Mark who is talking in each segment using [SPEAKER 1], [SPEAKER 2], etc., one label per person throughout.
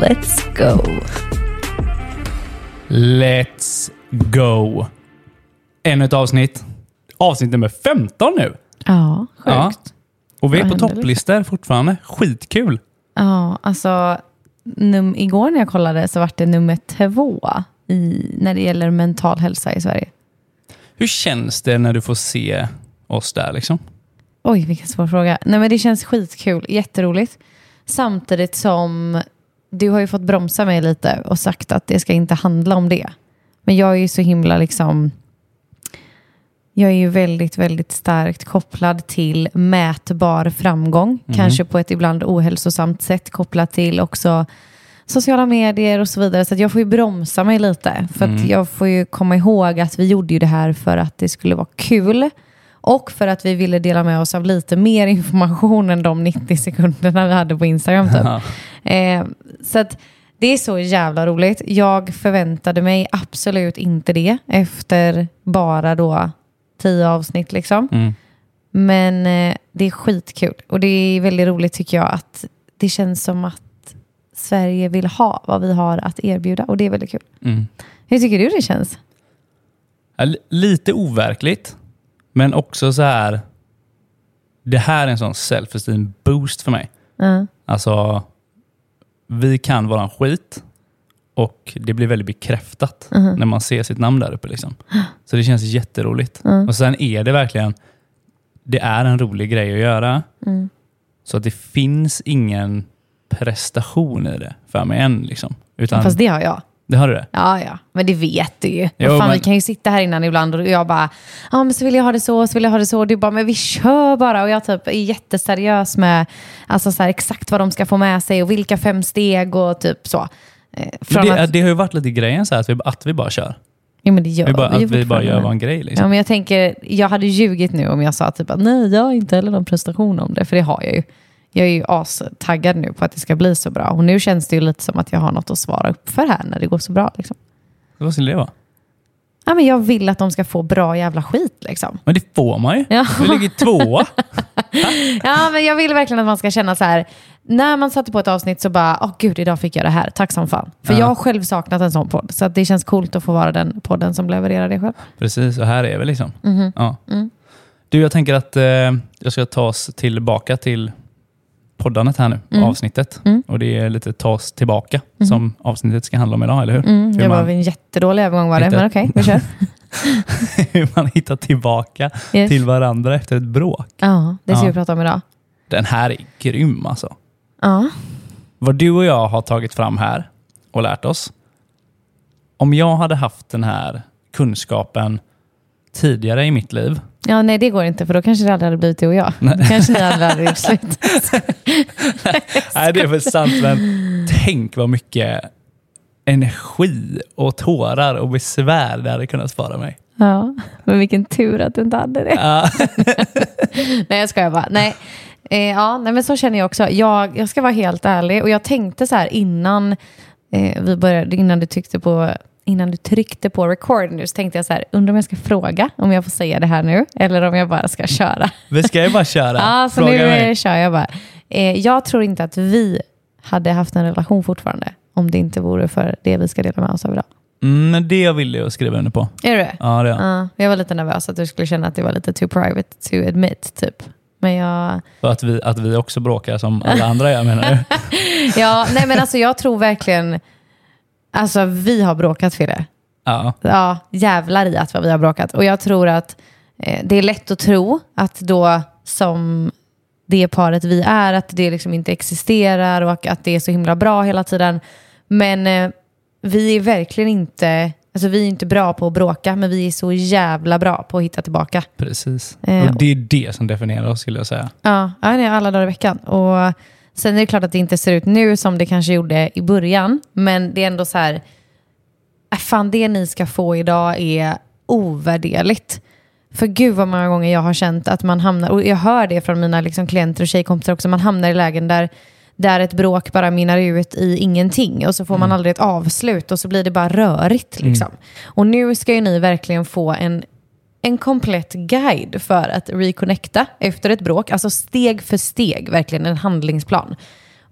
[SPEAKER 1] Let's go!
[SPEAKER 2] Let's go! Ännu ett avsnitt. Avsnitt nummer 15 nu.
[SPEAKER 1] Ja, sjukt.
[SPEAKER 2] Ja.
[SPEAKER 1] Ja,
[SPEAKER 2] Och vi är
[SPEAKER 1] Vad
[SPEAKER 2] på topplistor fortfarande. Skitkul.
[SPEAKER 1] alltså num- igår när jag kollade så var det nummer två i, när det gäller mental hälsa i Sverige.
[SPEAKER 2] Hur känns det när du får se oss där liksom?
[SPEAKER 1] Oj, vilken svår fråga. Nej, men det känns skitkul, jätteroligt. Samtidigt som du har ju fått bromsa mig lite och sagt att det ska inte handla om det. Men jag är ju så himla liksom... Jag är ju väldigt, väldigt starkt kopplad till mätbar framgång. Kanske på ett ibland ohälsosamt sätt kopplat till också sociala medier och så vidare. Så jag får ju bromsa mig lite. För att jag får ju komma ihåg att vi gjorde ju det här för att det skulle vara kul. Och för att vi ville dela med oss av lite mer information än de 90 sekunderna vi hade på Instagram. Typ.
[SPEAKER 2] Ja.
[SPEAKER 1] Eh, så att det är så jävla roligt. Jag förväntade mig absolut inte det efter bara då tio avsnitt. Liksom.
[SPEAKER 2] Mm.
[SPEAKER 1] Men eh, det är skitkul. Och det är väldigt roligt tycker jag att det känns som att Sverige vill ha vad vi har att erbjuda. Och det är väldigt kul.
[SPEAKER 2] Mm.
[SPEAKER 1] Hur tycker du det känns?
[SPEAKER 2] Lite overkligt, men också så här. Det här är en sån self-esteem boost för mig.
[SPEAKER 1] Ja.
[SPEAKER 2] Alltså, vi kan våran skit och det blir väldigt bekräftat
[SPEAKER 1] Mhm.
[SPEAKER 2] när man ser sitt namn där uppe. Liksom. Så det känns jätteroligt. Och sen är det verkligen, det är en rolig grej att göra.
[SPEAKER 1] Mm.
[SPEAKER 2] Så att det finns ingen prestation i det för mig än. Liksom. Utan,
[SPEAKER 1] Fast det har jag.
[SPEAKER 2] Det har du det?
[SPEAKER 1] Ja, ja. Men det vet du ju.
[SPEAKER 2] Jo,
[SPEAKER 1] fan,
[SPEAKER 2] men-
[SPEAKER 1] Vi kan ju sitta här innan ibland och jag bara, ja men så vill jag ha det så, så vill jag ha det så. Och du bara, men vi kör bara. Och jag typ är jätteseriös med alltså, så här, exakt vad de ska få med sig och vilka fem steg och typ så. Eh,
[SPEAKER 2] det,
[SPEAKER 1] att,
[SPEAKER 2] det har ju varit lite grejen så här, att, vi, att vi bara kör.
[SPEAKER 1] jo, men det gör
[SPEAKER 2] Vi bara,
[SPEAKER 1] ju
[SPEAKER 2] att vi bara gör vår grej. Liksom.
[SPEAKER 1] Ja, men jag tänker, jag hade ljugit nu om jag sa typ att nej, jag har inte heller någon prestation om det. För det har jag ju. Jag är ju astaggad nu på att det ska bli så bra. Och nu känns det ju lite som att jag har något att svara upp för här när det går så bra. Liksom.
[SPEAKER 2] Vad skulle det vara?
[SPEAKER 1] Ja, men jag vill att de ska få bra jävla skit. Liksom.
[SPEAKER 2] Men det får man ju.
[SPEAKER 1] Ja.
[SPEAKER 2] Vi ligger tvåa.
[SPEAKER 1] Ja, men jag vill verkligen att man ska känna så här. När man satte på ett avsnitt så bara, åh gud, idag fick jag det här. Tack som fan. För
[SPEAKER 2] Ja.
[SPEAKER 1] jag har själv saknat en sån podd. Så att det känns coolt att få vara den podden som levererar det själv.
[SPEAKER 2] Precis, och här är vi liksom.
[SPEAKER 1] Mhm.
[SPEAKER 2] Ja.
[SPEAKER 1] Mm.
[SPEAKER 2] Du, jag tänker att eh, jag ska ta oss tillbaka till poddandet här nu,
[SPEAKER 1] Mm.
[SPEAKER 2] avsnittet.
[SPEAKER 1] Mm.
[SPEAKER 2] Och det är lite ta oss tillbaka som avsnittet ska handla om idag, eller hur?
[SPEAKER 1] Mm,
[SPEAKER 2] Hur
[SPEAKER 1] det var
[SPEAKER 2] man-
[SPEAKER 1] väl en jättedålig övergång var det,
[SPEAKER 2] Inte-
[SPEAKER 1] men okej, vi kör.
[SPEAKER 2] Hur man hittar tillbaka
[SPEAKER 1] Yes.
[SPEAKER 2] till varandra efter ett bråk.
[SPEAKER 1] Ja, det ska
[SPEAKER 2] Ja.
[SPEAKER 1] vi prata om idag.
[SPEAKER 2] Den här är grym alltså.
[SPEAKER 1] Ja.
[SPEAKER 2] Vad du och jag har tagit fram här och lärt oss. Om jag hade haft den här kunskapen tidigare i mitt liv.
[SPEAKER 1] Ja, nej det går inte för då kanske det aldrig hade blivit du och jag. Då kanske ni aldrig hade gjort slut.
[SPEAKER 2] Nej, det är väl sant, men tänk vad mycket energi och tårar och besvär det hade kunnat spara mig.
[SPEAKER 1] Ja, men vilken tur att du inte hade det.
[SPEAKER 2] Ja.
[SPEAKER 1] Nej, jag skojar bara. Nej. Eh, ja, nej, men så känner jag också. Jag, jag ska vara helt ärlig och jag tänkte så här innan eh, vi började, innan du tryckte på Innan du tryckte på record nu så tänkte jag så här, undrar om jag ska fråga om jag får säga det här nu eller om jag bara ska köra.
[SPEAKER 2] Vi ska ju bara köra.
[SPEAKER 1] Ja, så
[SPEAKER 2] Fråga
[SPEAKER 1] nu
[SPEAKER 2] mig.
[SPEAKER 1] kör jag bara. Eh, jag tror inte att vi hade haft en relation fortfarande om det inte vore för det vi ska dela med oss av idag.
[SPEAKER 2] Mm, det vill jag skriva under på.
[SPEAKER 1] Är du det?
[SPEAKER 2] Ja, det är jag.
[SPEAKER 1] Ja, jag var lite nervös att du skulle känna att det var lite too private to admit, typ. Men jag...
[SPEAKER 2] Och att vi, att vi också bråkar som alla andra gör menar du?
[SPEAKER 1] Ja, nej men alltså jag tror verkligen... Alltså vi har bråkat Fille.
[SPEAKER 2] Ja.
[SPEAKER 1] Ja, jävlar i att vad vi har bråkat. Och jag tror att eh, det är lätt att tro att då som det paret vi är, att det liksom inte existerar och att det är så himla bra hela tiden. Men eh, vi är verkligen inte, alltså vi är inte bra på att bråka, men vi är så jävla bra på att hitta tillbaka.
[SPEAKER 2] Precis.
[SPEAKER 1] Eh,
[SPEAKER 2] Och det är det som definierar oss skulle jag säga.
[SPEAKER 1] Ja, ja nej, alla dagar i veckan. Och Sen är det klart att det inte ser ut nu som det kanske gjorde i början. Men det är ändå så här, äh, fan det ni ska få idag är ovärderligt. För gud vad många gånger jag har känt att man hamnar, och jag hör det från mina liksom klienter och tjejkompisar också, man hamnar i lägen där, där ett bråk bara minnar ut i ingenting och så får man aldrig ett avslut och så blir det bara rörigt. Liksom. Och nu ska ju ni verkligen få en, en komplett guide för att reconnecta efter ett bråk, alltså steg för steg, verkligen en handlingsplan.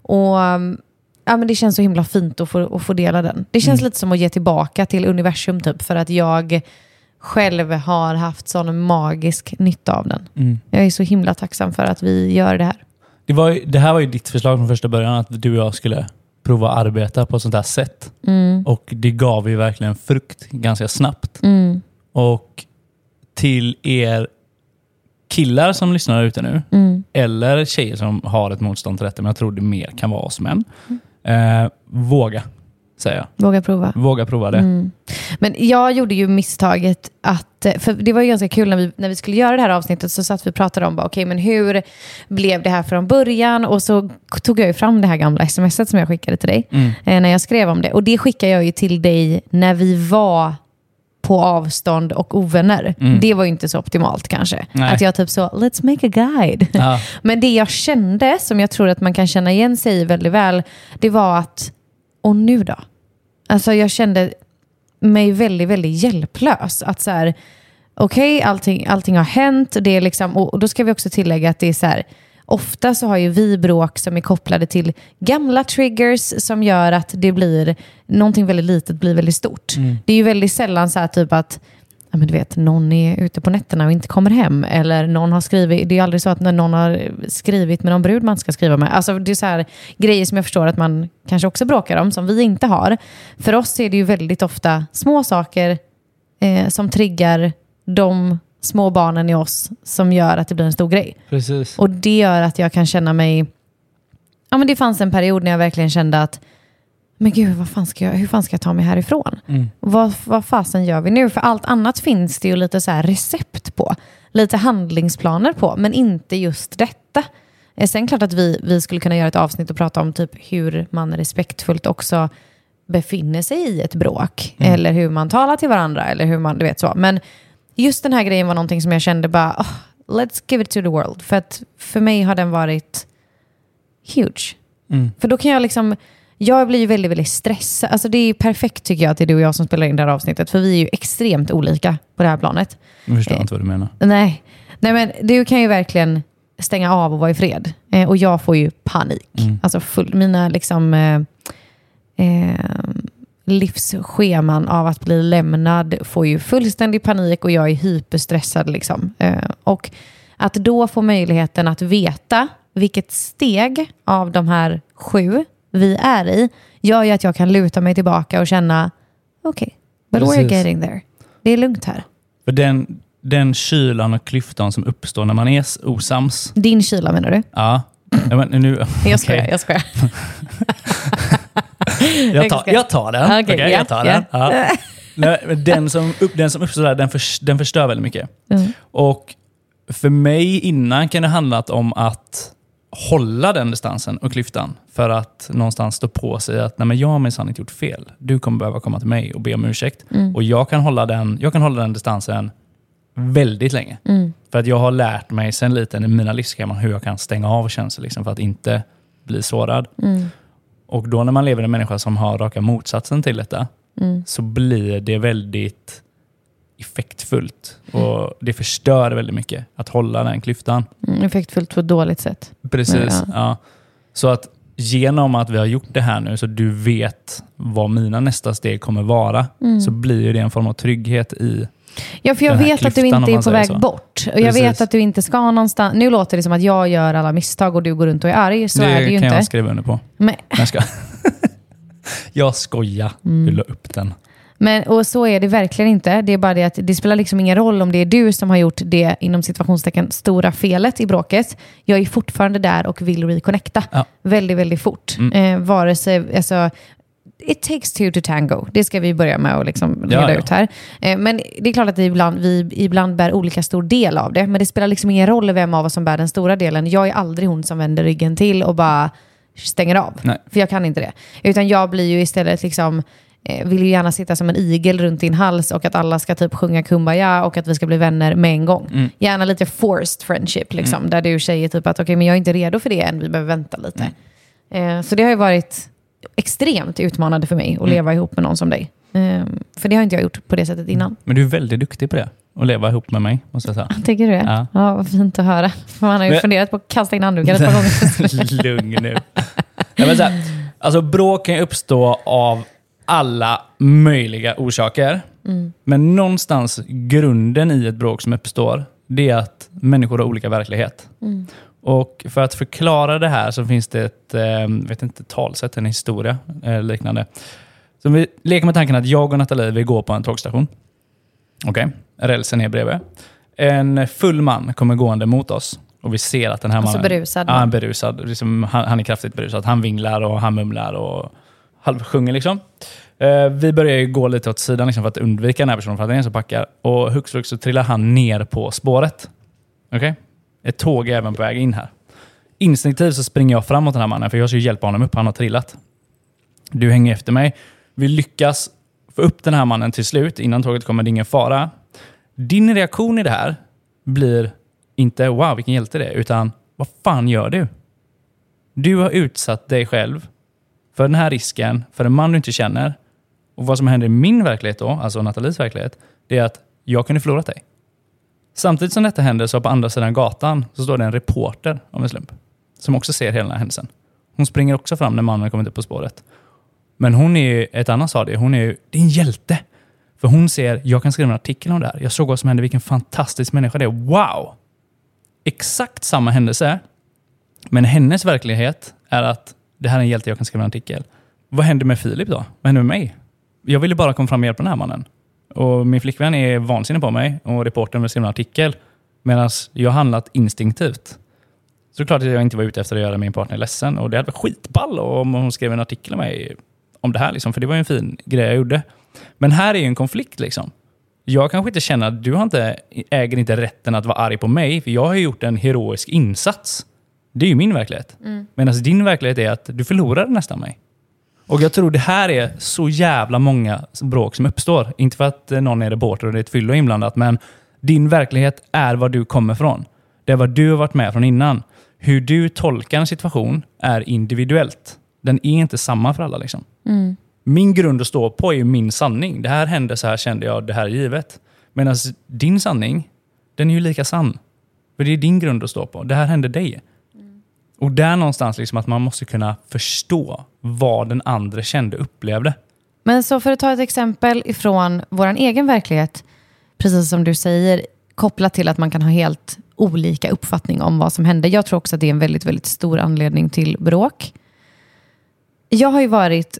[SPEAKER 1] Och um, ja, men det känns så himla fint att få, att få dela den. Det känns lite som att ge tillbaka till universum typ, för att jag själv har haft sån magisk nytta av den.
[SPEAKER 2] Mm.
[SPEAKER 1] Jag är så himla tacksam för att vi gör det här.
[SPEAKER 2] Det, var, det här var ju ditt förslag från första början, att du och jag skulle prova att arbeta på ett sånt här sätt. Och det gav ju verkligen frukt ganska snabbt. Och till er killar som lyssnar ute nu, eller tjejer som har ett motstånd till detta, men jag tror det mer kan vara oss män. Eh, våga, säger jag.
[SPEAKER 1] Våga prova.
[SPEAKER 2] Våga prova det.
[SPEAKER 1] Men jag gjorde ju misstaget att, för det var ju ganska kul när vi, när vi skulle göra det här avsnittet så satt vi och pratade om, okej men hur blev det här från början? Och så tog jag ju fram det här gamla smset som jag skickade till dig eh, när jag skrev om det. Och det skickade jag ju till dig när vi var på avstånd och ovänner. Det var ju inte så optimalt kanske.
[SPEAKER 2] Nej.
[SPEAKER 1] Att jag typ så, let's make a guide.
[SPEAKER 2] Ja.
[SPEAKER 1] Men det jag kände, som jag tror att man kan känna igen sig i väldigt väl, det var att, och nu då? Alltså jag kände mig väldigt, väldigt hjälplös. Att så här, okej, allting, allting har hänt. Det är liksom, och och då ska vi också tillägga att det är så här, ofta så har ju vi bråk som är kopplade till gamla triggers som gör att det blir, någonting väldigt litet blir väldigt stort. Det är ju väldigt sällan så här typ att ja, men du vet, någon är ute på nätterna och inte kommer hem. Eller någon har skrivit, det är aldrig så att när någon har skrivit med någon brud man ska skriva med. Alltså det är så här grejer som jag förstår att man kanske också bråkar om, som vi inte har. För oss är det ju väldigt ofta små saker eh, som triggar de små barnen i oss som gör att det blir en stor grej.
[SPEAKER 2] Precis.
[SPEAKER 1] Och det gör att jag kan känna mig... Ja, men det fanns en period när jag verkligen kände att men gud, vad fan ska jag, hur fan ska jag ta mig härifrån? Vad, vad fasen gör vi nu? För allt annat finns det ju lite så recept på. Lite handlingsplaner på, men inte just detta. Eh, Sen klart att vi, vi skulle kunna göra ett avsnitt och prata om typ hur man respektfullt också befinner sig i ett bråk. Eller hur man talar till varandra. Eller hur man, du vet så. Men just den här grejen var någonting som jag kände bara, "Oh, let's give it to the world. För att för mig har den varit huge. För då kan jag liksom, jag blir ju väldigt, väldigt stressad. Alltså det är perfekt tycker jag att det är du och jag som spelar in det här avsnittet. För vi är ju extremt olika på det här planet.
[SPEAKER 2] Nu förstår jag inte vad du menar.
[SPEAKER 1] Nej, Nej men du kan ju verkligen stänga av och vara i fred. Eh, och jag får ju panik. Alltså full, mina liksom, eh, eh, livsscheman av att bli lämnad får ju fullständig panik och jag är hyperstressad. Liksom. Eh, och att då få möjligheten att veta vilket steg av de här sju vi är i gör ju att jag kan luta mig tillbaka och känna okej, but we're
[SPEAKER 2] Precis.
[SPEAKER 1] getting there. Det är lugnt här.
[SPEAKER 2] För den, den kylan och klyftan som uppstår när man är osams.
[SPEAKER 1] Din kyla menar du?
[SPEAKER 2] Ja. Men nu,
[SPEAKER 1] Jag skojar, jag skojar.
[SPEAKER 2] jag, tar, jag tar den.
[SPEAKER 1] Okej,
[SPEAKER 2] Okej,
[SPEAKER 1] ja,
[SPEAKER 2] jag tar
[SPEAKER 1] ja.
[SPEAKER 2] den. Ja. Men den, som upp, den som uppstår där, den, förs- den förstör väldigt mycket.
[SPEAKER 1] Mm.
[SPEAKER 2] Och för mig innan kan det handlat om att hålla den distansen och klyftan för att någonstans stå på sig att nej men jag har minsann inte gjort fel. Du kommer behöva komma till mig och be om ursäkt.
[SPEAKER 1] Mm.
[SPEAKER 2] Och jag kan, hålla den, jag kan hålla den distansen väldigt länge.
[SPEAKER 1] Mm.
[SPEAKER 2] För att jag har lärt mig sen liten i mina livsscheman hur jag kan stänga av känslor liksom, för att inte bli sårad.
[SPEAKER 1] Mm.
[SPEAKER 2] Och då när man lever med en människa som har raka motsatsen till detta
[SPEAKER 1] Mm.
[SPEAKER 2] så blir det väldigt effektfullt. Och det förstör väldigt mycket att hålla den klyftan.
[SPEAKER 1] Mm, effektfullt på ett dåligt sätt.
[SPEAKER 2] Precis.
[SPEAKER 1] Ja.
[SPEAKER 2] Ja. Så att genom att vi har gjort det här nu så du vet vad mina nästa steg kommer vara
[SPEAKER 1] Mm.
[SPEAKER 2] så blir det en form av trygghet i...
[SPEAKER 1] Ja, för jag vet att du
[SPEAKER 2] klyftan,
[SPEAKER 1] inte är på väg
[SPEAKER 2] så.
[SPEAKER 1] bort. Och jag
[SPEAKER 2] Precis.
[SPEAKER 1] vet att du inte ska någonstans. Nu låter det som att jag gör alla misstag och du går runt och är arg. Så
[SPEAKER 2] det
[SPEAKER 1] är det ju
[SPEAKER 2] kan
[SPEAKER 1] inte.
[SPEAKER 2] jag skriva under på.
[SPEAKER 1] Men,
[SPEAKER 2] jag ska. jag skojar.
[SPEAKER 1] Mm.
[SPEAKER 2] Du la upp den.
[SPEAKER 1] men, och så är det verkligen inte. Det är bara det att det spelar liksom ingen roll om det är du som har gjort det inom situationstecken stora felet i bråket. Jag är fortfarande där och vill reconnecta
[SPEAKER 2] Ja.
[SPEAKER 1] väldigt, väldigt fort.
[SPEAKER 2] Mm.
[SPEAKER 1] Eh, vare sig, alltså, it takes two to tango. Det ska vi börja med att liksom
[SPEAKER 2] Ja,
[SPEAKER 1] reda
[SPEAKER 2] ja.
[SPEAKER 1] ut här. Eh, men det är klart att vi ibland, vi ibland bär olika stor del av det. Men det spelar liksom ingen roll vem av oss som bär den stora delen. Jag är aldrig hon som vänder ryggen till och bara stänger av.
[SPEAKER 2] Nej.
[SPEAKER 1] För jag kan inte det. Utan jag blir ju istället liksom, eh, vill ju gärna sitta som en igel runt din hals och att alla ska typ sjunga kumbaya och att vi ska bli vänner med en gång.
[SPEAKER 2] Mm.
[SPEAKER 1] Gärna lite forced friendship, liksom, där du säger typ att okej, men jag är inte redo för det än, vi behöver vänta lite.
[SPEAKER 2] Mm.
[SPEAKER 1] Så det har ju varit extremt utmanande för mig att
[SPEAKER 2] Mm.
[SPEAKER 1] leva ihop med någon som dig. Eh, för det har inte jag gjort på det sättet innan.
[SPEAKER 2] Men du är väldigt duktig på det. Att leva ihop med mig, måste jag säga.
[SPEAKER 1] Tycker du det?
[SPEAKER 2] Ja.
[SPEAKER 1] Ja. vad fint att höra. Man har ju
[SPEAKER 2] Men-
[SPEAKER 1] funderat på att kasta in handdukar ett par gånger.
[SPEAKER 2] Lugn nu. Ja, men så här, alltså, bråk kan ju uppstå av alla möjliga orsaker. Men någonstans grunden i ett bråk som uppstår, det är att människor har olika verklighet. Och för att förklara det här så finns det ett, eh, vet inte, talsätt, en historia eh, liknande. Så vi leker med tanken att jag och Nathalie vi går på en tågstation. Okej, rälsen är bredvid. En full man kommer gående mot oss och vi ser att den här
[SPEAKER 1] Alltså
[SPEAKER 2] mannen...
[SPEAKER 1] berusad
[SPEAKER 2] Ja, han är berusad. Liksom, han, han är kraftigt berusad. Han vinglar och han mumlar och halvsjunger. Liksom. Eh, vi börjar gå lite åt sidan liksom, för att undvika den här personen, för att det är en som packar. Och hux flux så trillar han ner på spåret. Okej? Ett tåg är även på väg in här. Instinktivt så springer jag framåt den här mannen, för jag ska ju hjälpa honom upp. Han har trillat. Du hänger efter mig. Vi lyckas få upp den här mannen till slut. Innan tåget kommer det är ingen fara. Din reaktion i det här blir inte wow, vilken hjälte det är, utan vad fan gör du? Du har utsatt dig själv för den här risken, för en man du inte känner. Och vad som händer i min verklighet då, alltså Nathalies verklighet, det är att jag kunde förlorat dig. Samtidigt som detta händer så på andra sidan gatan så står det en reporter av en slump. Som också ser hela den här händelsen. Hon springer också fram när mannen kommit upp på spåret. Men hon är ju ett annat stadie. Hon är ju det är en hjälte. För hon ser, jag kan skriva en artikel om det här. Jag såg vad som hände, vilken fantastisk människa det är. Wow! Exakt samma händelse. Men hennes verklighet är att det här är en hjälte, jag kan skriva en artikel. Vad händer med Filip då? Vad händer med mig? Jag ville bara komma fram och hjälpa den här mannen. Och min flickvän är vansinnig på mig och reportern vill skriva en artikel. Medan jag har handlat instinktivt. Så det är klart att jag inte var ute efter att göra min partner ledsen. Och det hade varit skitball om hon skrev en artikel om mig om det här. Liksom, för det var ju en fin grej jag gjorde. Men här är ju en konflikt. liksom. Jag kanske inte känner att du har inte, äger inte rätten att vara arg på mig, för jag har gjort en heroisk insats. Det är ju min verklighet. Medan din verklighet är att du förlorade nästan mig. Och jag tror det här är så jävla många bråk som uppstår. Inte för att eh, någon är reporter och det är ett fyllo inblandat, men din verklighet är var du kommer från. Det är vad du har varit med från innan. Hur du tolkar en situation är individuellt. Den är inte samma för alla. Liksom. Min grund att stå på är min sanning. Det här hände, så här kände jag, det här är givet. Medan din sanning, den är ju lika sann. För det är din grund att stå på. Det här hände dig. Och där någonstans liksom att man måste kunna förstå vad den andra kände och upplevde.
[SPEAKER 1] Men så för att ta ett exempel ifrån vår egen verklighet, precis som du säger, kopplat till att man kan ha helt olika uppfattning om vad som hände. Jag tror också att det är en väldigt, väldigt stor anledning till bråk. Jag har ju varit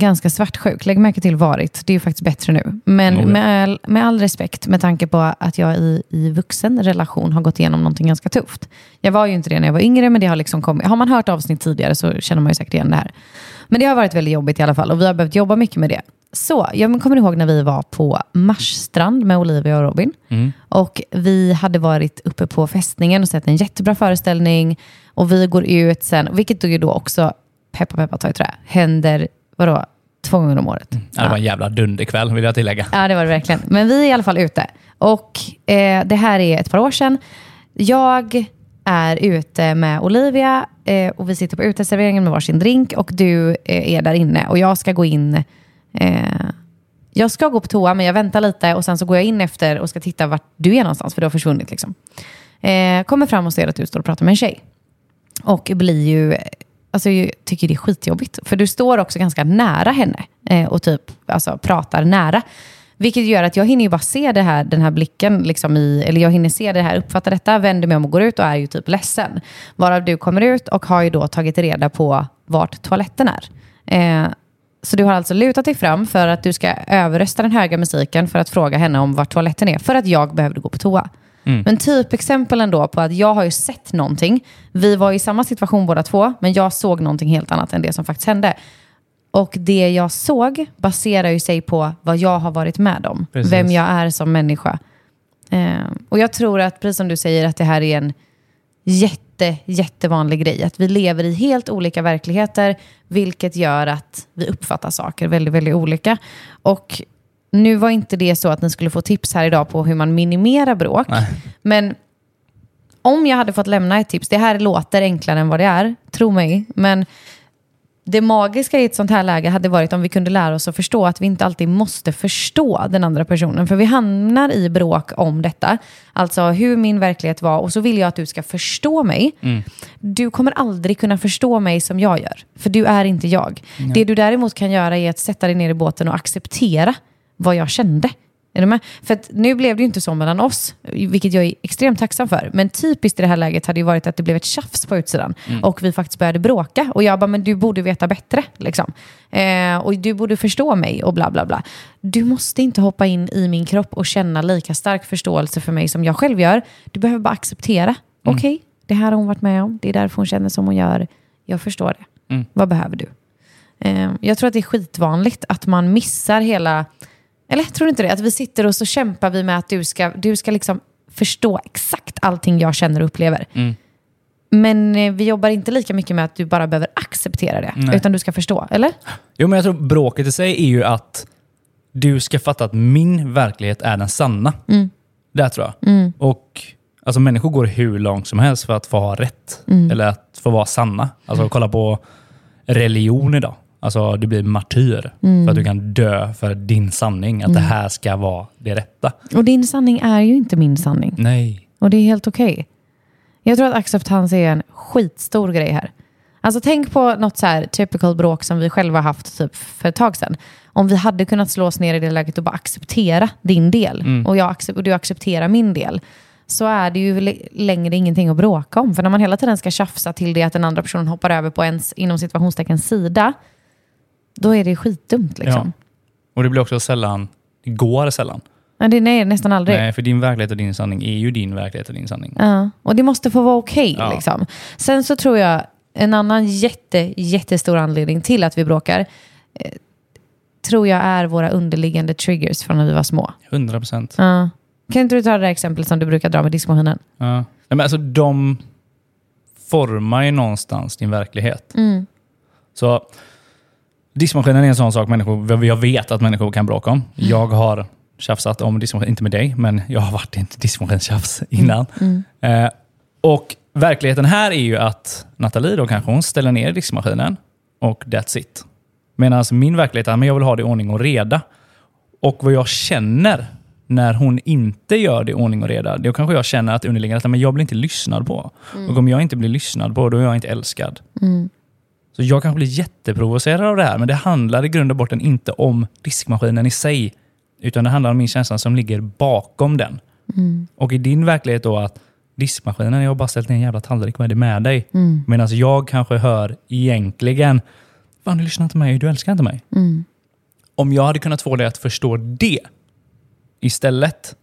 [SPEAKER 1] ganska svartsjuk. Lägg märke till varit. Det är ju faktiskt bättre nu. Men
[SPEAKER 2] ja.
[SPEAKER 1] med all, med all respekt, med tanke på att jag i, i vuxen relation har gått igenom någonting ganska tufft. Jag var ju inte det när jag var yngre, men det har liksom kommit. Har man hört avsnitt tidigare så känner man ju säkert igen det här. Men det har varit väldigt jobbigt i alla fall och vi har behövt jobba mycket med det. Så, jag kommer ihåg när vi var på Marsstrand med Olivia och Robin. Och vi hade varit uppe på fästningen och sett en jättebra föreställning. Och vi går ut sen, vilket ju då också, peppa peppa ta i trä, händer, vadå, två gånger om året.
[SPEAKER 2] Ja, det var en jävla dunderkväll vill jag tillägga.
[SPEAKER 1] Ja, det var det verkligen. Men vi är i alla fall ute. Och eh, det här är ett par år sedan. Jag är ute med Olivia eh, och vi sitter på uteserveringen med varsin drink och du eh, är där inne och jag ska gå in. Eh, jag ska gå på toa men jag väntar lite och sen så går jag in efter och ska titta vart du är någonstans för du har försvunnit. Liksom. Eh, kommer fram och ser att du står och pratar med en tjej. Och blir ju, alltså jag tycker det är skitjobbigt. För du står också ganska nära henne eh, och typ alltså, pratar nära. Vilket gör att jag hinner ju bara se det här, den här blicken, liksom i, eller jag hinner se det här, uppfatta detta, vänder mig om och går ut och är ju typ ledsen. Varav du kommer ut och har ju då tagit reda på vart toaletten är. Eh, så du har alltså lutat dig fram för att du ska överrösta den höga musiken för att fråga henne om vart toaletten är, för att jag behövde gå på toa. Men typexempel ändå på att jag har ju sett någonting. Vi var i samma situation båda två, men jag såg någonting helt annat än det som faktiskt hände. Och det jag såg baserar ju sig på vad jag har varit med om.
[SPEAKER 2] Precis.
[SPEAKER 1] Vem jag är som människa. Eh, och jag tror att, precis som du säger, att det här är en jätte, jättevanlig grej. Att vi lever i helt olika verkligheter, vilket gör att vi uppfattar saker väldigt, väldigt olika. Och nu var inte det så att ni skulle få tips här idag på hur man minimerar bråk.
[SPEAKER 2] Nej.
[SPEAKER 1] Men om jag hade fått lämna ett tips, det här låter enklare än vad det är, tro mig, men det magiska i ett sånt här läge hade varit om vi kunde lära oss att förstå att vi inte alltid måste förstå den andra personen. För vi hamnar i bråk om detta. Alltså hur min verklighet var och så vill jag att du ska förstå mig. Du kommer aldrig kunna förstå mig som jag gör. För du är inte jag. Det du däremot kan göra är att sätta dig ner i båten och acceptera vad jag kände. Är du med? För nu blev det ju inte så mellan oss, vilket jag är extremt tacksam för. Men typiskt i det här läget hade ju varit att det blev ett tjafs på utsidan. Och vi faktiskt började bråka. Och jag bara, men du borde veta bättre. Liksom. Eh, och du borde förstå mig och bla bla bla. Du måste inte hoppa in i min kropp och känna lika stark förståelse för mig som jag själv gör. Du behöver bara acceptera. Okej, det här har hon varit med om. Det är därför hon känner som hon gör. Jag förstår det. Vad behöver du? Eh, jag tror att det är skitvanligt att man missar hela... Eller tror du inte det? Att vi sitter och så kämpar vi med att du ska, du ska liksom förstå exakt allting jag känner och upplever. Men eh, vi jobbar inte lika mycket med att du bara behöver acceptera det.
[SPEAKER 2] Nej.
[SPEAKER 1] Utan du ska förstå, eller?
[SPEAKER 2] Jo, men jag tror bråket i sig är ju att du ska fatta att min verklighet är den sanna. Det tror jag. Och alltså, människor går hur långt som helst för att få ha rätt. Eller att få vara sanna. Alltså kolla på religion idag. Alltså du blir martyr för att du kan dö för din sanning. Att det här ska vara det rätta.
[SPEAKER 1] Och din sanning är ju inte min sanning.
[SPEAKER 2] Nej.
[SPEAKER 1] Och det är helt okej. Jag tror att acceptans är en skitstor grej här. Alltså tänk på något så här typical bråk som vi själva haft typ för ett tag sedan. Om vi hade kunnat slå oss ner i det läget och bara acceptera din del och, jag och du accepterar min del så är det ju längre ingenting att bråka om. För när man hela tiden ska tjafsa till det att den andra personen hoppar över på ens inom situationstecken sida, då är det skitdumt liksom.
[SPEAKER 2] Ja. Och det blir också sällan, det går sällan.
[SPEAKER 1] Ja. det, nej, nästan aldrig.
[SPEAKER 2] Nej, för din verklighet och din sanning är ju din verklighet och din sanning.
[SPEAKER 1] Ja, och det måste få vara okej.
[SPEAKER 2] Ja.
[SPEAKER 1] liksom. Sen så tror jag en annan jätte, jättestor anledning till att vi bråkar eh, tror jag är våra underliggande triggers från när vi var små.
[SPEAKER 2] 100 procent.
[SPEAKER 1] Ja. Kan inte du ta det där exemplet som du brukar dra med diskmaskinen?
[SPEAKER 2] Ja. Nej, men alltså, de formar ju någonstans din verklighet. Så diskmaskinen är en sån sak människor, jag vet att människor kan bråka om. Jag har tjafsat om diskmaskin, inte med dig, men jag har varit i ett diskmaskinstjafs innan. Eh, och verkligheten här är ju att Nathalie då kanske hon ställer ner diskmaskinen och that's it. Medan min verklighet är att jag vill ha det i ordning och reda. Och vad jag känner när hon inte gör det i ordning och reda, då kanske jag känner att underliggande att men jag blir inte lyssnad på. Och om jag inte blir lyssnad på, då är jag inte älskad. Så jag kanske blir jätteprovocerad av det här, men det handlar i grund och botten inte om diskmaskinen i sig, utan det handlar om min känsla som ligger bakom den. Och i din verklighet då att diskmaskinen, jag har bara ställt ner en jävla tallrik, vad är det med dig? Medan jag kanske hör egentligen, fan du lyssnar inte på mig, du älskar inte mig. Om jag hade kunnat få dig att förstå det istället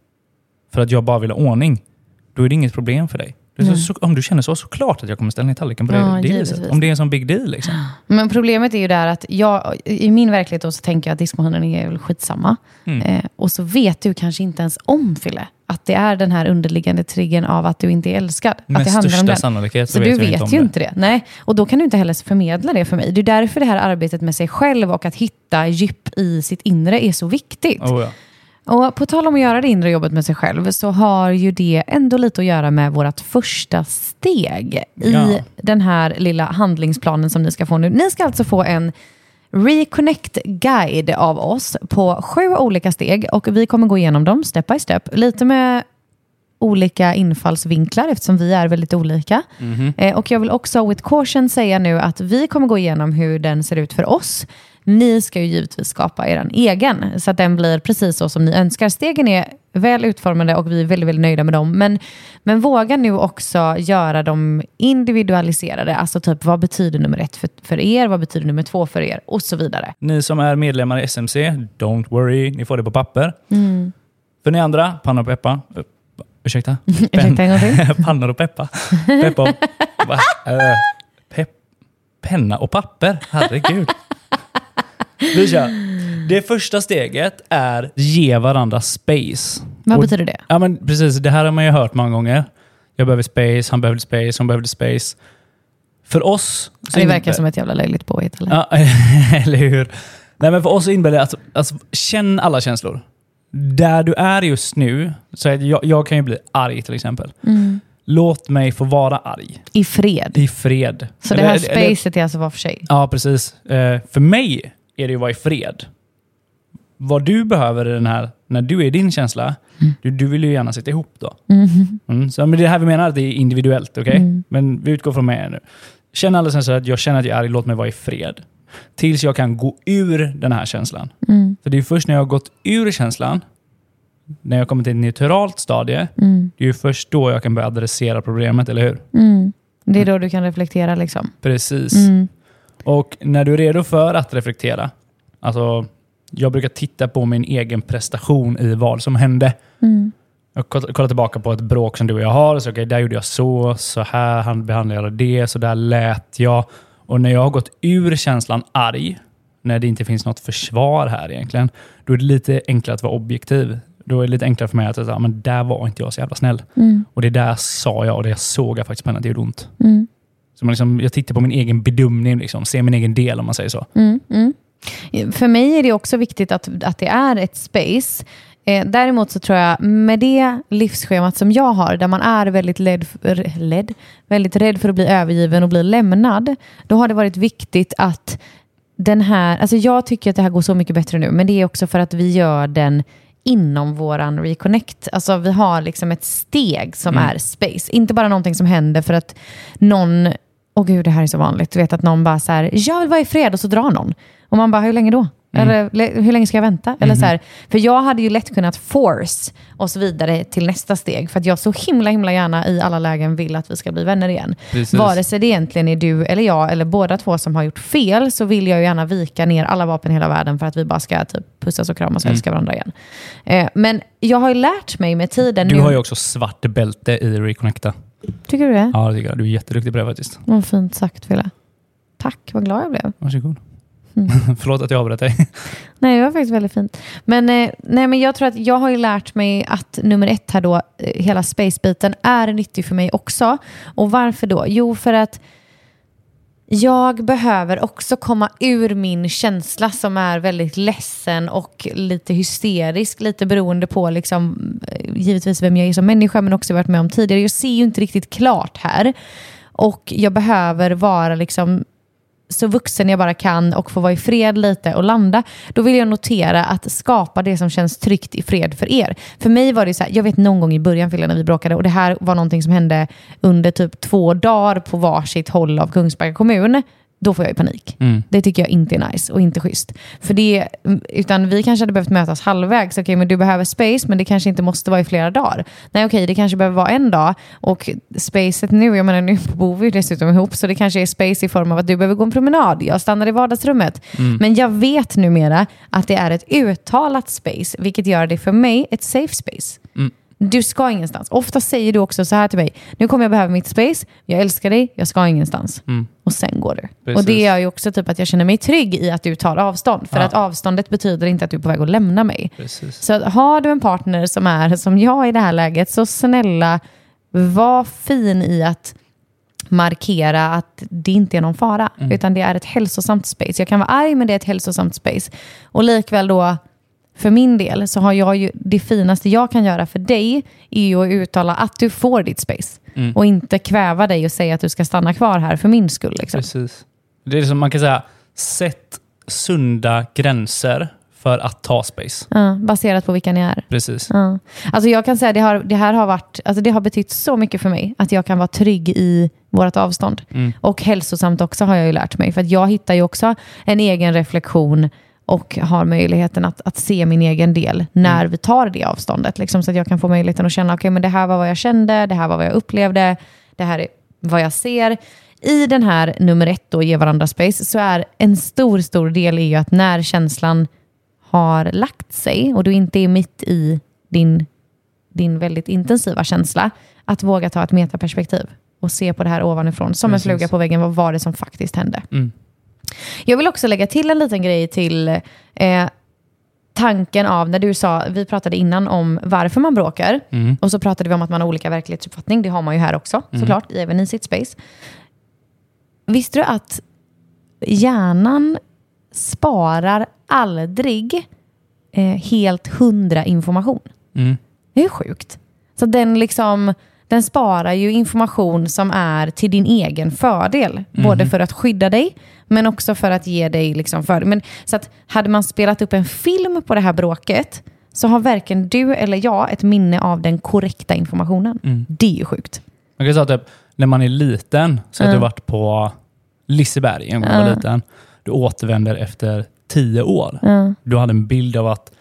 [SPEAKER 2] för att jag bara vill ha ordning, då är det inget problem för dig. Det är så, så, om du känner så, så klart att jag kommer ställa ner tallriken på
[SPEAKER 1] Ja,
[SPEAKER 2] det, det
[SPEAKER 1] givetvis.
[SPEAKER 2] viset. Om det är en sån big deal. Liksom.
[SPEAKER 1] Men problemet är ju där att jag, i min verklighet då så tänker jag att diskmaskinen är väl skitsamma. Eh, och så vet du kanske inte ens om, Fille, att det är den här underliggande triggern av att du inte är älskad.
[SPEAKER 2] Med
[SPEAKER 1] att det handlar om den.
[SPEAKER 2] sannolikhet så,
[SPEAKER 1] Så
[SPEAKER 2] vet
[SPEAKER 1] du vet
[SPEAKER 2] inte om
[SPEAKER 1] ju
[SPEAKER 2] det.
[SPEAKER 1] inte det. Nej. Och då kan du inte heller förmedla det för mig. Det är därför det här arbetet med sig själv och att hitta djup i sitt inre är så viktigt.
[SPEAKER 2] Oh, ja.
[SPEAKER 1] Och på tal om att göra det inre jobbet med sig själv så har ju det ändå lite att göra med vårt första steg i
[SPEAKER 2] Ja.
[SPEAKER 1] den här lilla handlingsplanen som ni ska få nu. Ni ska alltså få en Reconnect-guide av oss på sju olika steg och vi kommer gå igenom dem step by step. Lite med olika infallsvinklar eftersom vi är väldigt olika. Eh, och jag vill också with caution säga nu att vi kommer gå igenom hur den ser ut för oss. Ni ska ju givetvis skapa er egen så att den blir precis så som ni önskar. Stegen är väl utformade och vi är väldigt, väldigt nöjda med dem. Men, men våga nu också göra dem individualiserade. Alltså typ vad betyder nummer ett för, för er? Vad betyder nummer två för er? Och så vidare.
[SPEAKER 2] Ni som är medlemmar i SMC, don't worry, ni får det på papper.
[SPEAKER 1] Mm.
[SPEAKER 2] För ni andra, panna och peppa. Ursäkta?
[SPEAKER 1] Ursäkta en gång till.
[SPEAKER 2] Pannor och peppa. Peppa och... Va? Eh, pepp, penna och papper. Herregud. Vi kör. Det första steget är ge varandra space.
[SPEAKER 1] Vad
[SPEAKER 2] Och-
[SPEAKER 1] betyder det?
[SPEAKER 2] Ja, men precis. Det här har man ju hört många gånger. Jag behöver space, han behövde space, hon behövde space. För oss...
[SPEAKER 1] det verkar som ett jävla löjligt påhitt. Eller?
[SPEAKER 2] Ja, eller hur? Nej, men för oss innebär det att alltså, känn alla känslor. Där du är just nu, så jag, jag kan ju bli arg till exempel.
[SPEAKER 1] Mm.
[SPEAKER 2] Låt mig få vara arg.
[SPEAKER 1] I fred.
[SPEAKER 2] I fred.
[SPEAKER 1] Så det här spacet är alltså var för sig?
[SPEAKER 2] Ja, precis. Eh, för mig är det att vara i fred. Vad du behöver i den här, när du är i din känsla, mm. du, du vill ju gärna sitta ihop då.
[SPEAKER 1] Mm.
[SPEAKER 2] Mm, så, men det här vi menar att det är individuellt, okej? Okay? Mm. Men vi utgår från mig nu. Känn alldeles känslor att jag känner att jag är arg, låt mig vara i fred. Tills jag kan gå ur den här känslan.
[SPEAKER 1] Mm.
[SPEAKER 2] För det är först när jag har gått ur känslan, när jag kommer till ett neutralt stadie,
[SPEAKER 1] mm.
[SPEAKER 2] det är först då jag kan börja adressera problemet, eller hur?
[SPEAKER 1] Mm. Det är då du kan reflektera liksom?
[SPEAKER 2] Precis.
[SPEAKER 1] Mm.
[SPEAKER 2] Och när du är redo för att reflektera, alltså jag brukar titta på min egen prestation i vad som hände.
[SPEAKER 1] Mm.
[SPEAKER 2] Jag kollar tillbaka på ett bråk som du och jag har. Så, okay, där gjorde jag så, så här behandlade jag det, så där lät jag. Och när jag har gått ur känslan arg, när det inte finns något försvar här egentligen, då är det lite enklare att vara objektiv. Då är det lite enklare för mig att säga, men där var inte jag så jävla snäll.
[SPEAKER 1] Mm.
[SPEAKER 2] Och det där sa jag och det såg jag faktiskt på henne att det gjorde ont.
[SPEAKER 1] Mm.
[SPEAKER 2] Så man liksom, jag tittar på min egen bedömning, liksom, ser min egen del om man säger så.
[SPEAKER 1] Mm. mm. För mig är det också viktigt att, att det är ett space. Eh, däremot så tror jag med det livsschemat som jag har, där man är väldigt, led, led, väldigt rädd för att bli övergiven och bli lämnad, då har det varit viktigt att den här, alltså jag tycker att det här går så mycket bättre nu, men det är också för att vi gör den inom våran reconnect. Alltså vi har liksom ett steg som mm. är space. Inte bara någonting som händer för att någon, åh gud det här är så vanligt, du vet att någon bara så här, jag vill vara i fred och så drar någon. Och man bara, hur länge då? Mm. Eller hur länge ska jag vänta? Mm. Eller så här, för jag hade ju lätt kunnat force oss vidare till nästa steg. För att jag så himla himla gärna i alla lägen vill att vi ska bli vänner igen.
[SPEAKER 2] Precis.
[SPEAKER 1] Vare sig det egentligen är du eller jag eller båda två som har gjort fel så vill jag gärna vika ner alla vapen i hela världen för att vi bara ska typ, pussas och kramas och mm. älska varandra igen. Eh, men jag har ju lärt mig med tiden.
[SPEAKER 2] Du nu... har ju också svart bälte i Reconnecta.
[SPEAKER 1] Tycker du det?
[SPEAKER 2] Ja, det tycker jag. Du är jätteduktig på det faktiskt.
[SPEAKER 1] Vad fint sagt, Fille. Tack, vad glad jag blev.
[SPEAKER 2] Varsågod. Mm. Förlåt att jag avbröt dig.
[SPEAKER 1] Nej, det var faktiskt väldigt fint. Men, eh, nej, men jag tror att jag har ju lärt mig att nummer ett här då, eh, hela space-biten, är nyttig för mig också. Och varför då? Jo, för att jag behöver också komma ur min känsla som är väldigt ledsen och lite hysterisk, lite beroende på liksom, eh, givetvis vem jag är som människa men också varit med om tidigare. Jag ser ju inte riktigt klart här. Och jag behöver vara liksom så vuxen jag bara kan och få vara i fred lite och landa, då vill jag notera att skapa det som känns tryggt i fred för er. För mig var det så här, jag vet någon gång i början när vi bråkade och det här var någonting som hände under typ två dagar på varsitt håll av Kungsbacka kommun då får jag ju panik.
[SPEAKER 2] Mm.
[SPEAKER 1] Det tycker jag inte är nice och inte schysst. För det, utan vi kanske hade behövt mötas halvvägs. Okej, okay, men du behöver space, men det kanske inte måste vara i flera dagar. Nej, okej, okay, det kanske behöver vara en dag. Och spacet nu, jag menar nu bor vi dessutom ihop, så det kanske är space i form av att du behöver gå en promenad. Jag stannar i vardagsrummet.
[SPEAKER 2] Mm.
[SPEAKER 1] Men jag vet numera att det är ett uttalat space, vilket gör det för mig ett safe space.
[SPEAKER 2] Mm.
[SPEAKER 1] Du ska ingenstans. Ofta säger du också så här till mig. Nu kommer jag behöva mitt space. Jag älskar dig. Jag ska ingenstans.
[SPEAKER 2] Mm.
[SPEAKER 1] Och sen går du.
[SPEAKER 2] Precis.
[SPEAKER 1] Och det gör ju också typ att jag känner mig trygg i att du tar avstånd. För
[SPEAKER 2] ja.
[SPEAKER 1] att avståndet betyder inte att du är på väg att lämna mig.
[SPEAKER 2] Precis.
[SPEAKER 1] Så har du en partner som är som jag i det här läget, så snälla var fin i att markera att det inte är någon fara.
[SPEAKER 2] Mm.
[SPEAKER 1] Utan det är ett hälsosamt space. Jag kan vara arg men det är ett hälsosamt space. Och likväl då för min del så har jag ju det finaste jag kan göra för dig är ju att uttala att du får ditt space.
[SPEAKER 2] Mm.
[SPEAKER 1] Och inte kväva dig och säga att du ska stanna kvar här för min skull. Liksom.
[SPEAKER 2] Precis. Det är som man kan säga, sätt sunda gränser för att ta space.
[SPEAKER 1] Ja, baserat på vilka ni är.
[SPEAKER 2] Precis.
[SPEAKER 1] Ja. Alltså jag kan säga det, har, det här har varit, alltså det har betytt så mycket för mig att jag kan vara trygg i vårt avstånd.
[SPEAKER 2] Mm.
[SPEAKER 1] Och hälsosamt också har jag ju lärt mig. För att jag hittar ju också en egen reflektion och har möjligheten att, att se min egen del när mm. vi tar det avståndet. Liksom, så att jag kan få möjligheten att känna, okej okay, men det här var vad jag kände, det här var vad jag upplevde, det här är vad jag ser. I den här nummer ett, då, ge varandra space, så är en stor, stor del i att när känslan har lagt sig och du inte är mitt i din, din väldigt intensiva känsla, att våga ta ett metaperspektiv och se på det här ovanifrån. Som Precis. en fluga på väggen, vad var det som faktiskt hände?
[SPEAKER 2] Mm.
[SPEAKER 1] Jag vill också lägga till en liten grej till, eh, tanken av, när du sa, vi pratade innan om varför man bråkar.
[SPEAKER 2] Mm.
[SPEAKER 1] Och så pratade vi om att man har olika verklighetsuppfattning. Det har man ju här också, såklart, även i sitt space. Visste du att hjärnan sparar aldrig eh, helt hundra information?
[SPEAKER 2] Mm.
[SPEAKER 1] Det är sjukt. Så den, liksom, den sparar ju information som är till din egen fördel. Både för att skydda dig, men också för att ge dig liksom fördel. Men, så att hade man spelat upp en film på det här bråket, så har varken du eller jag ett minne av den korrekta informationen. Det är ju sjukt.
[SPEAKER 2] Man kan säga typ, när man är liten, så att du varit på Liseberg en gång var liten. Du återvänder efter tio år. Du hade en bild av att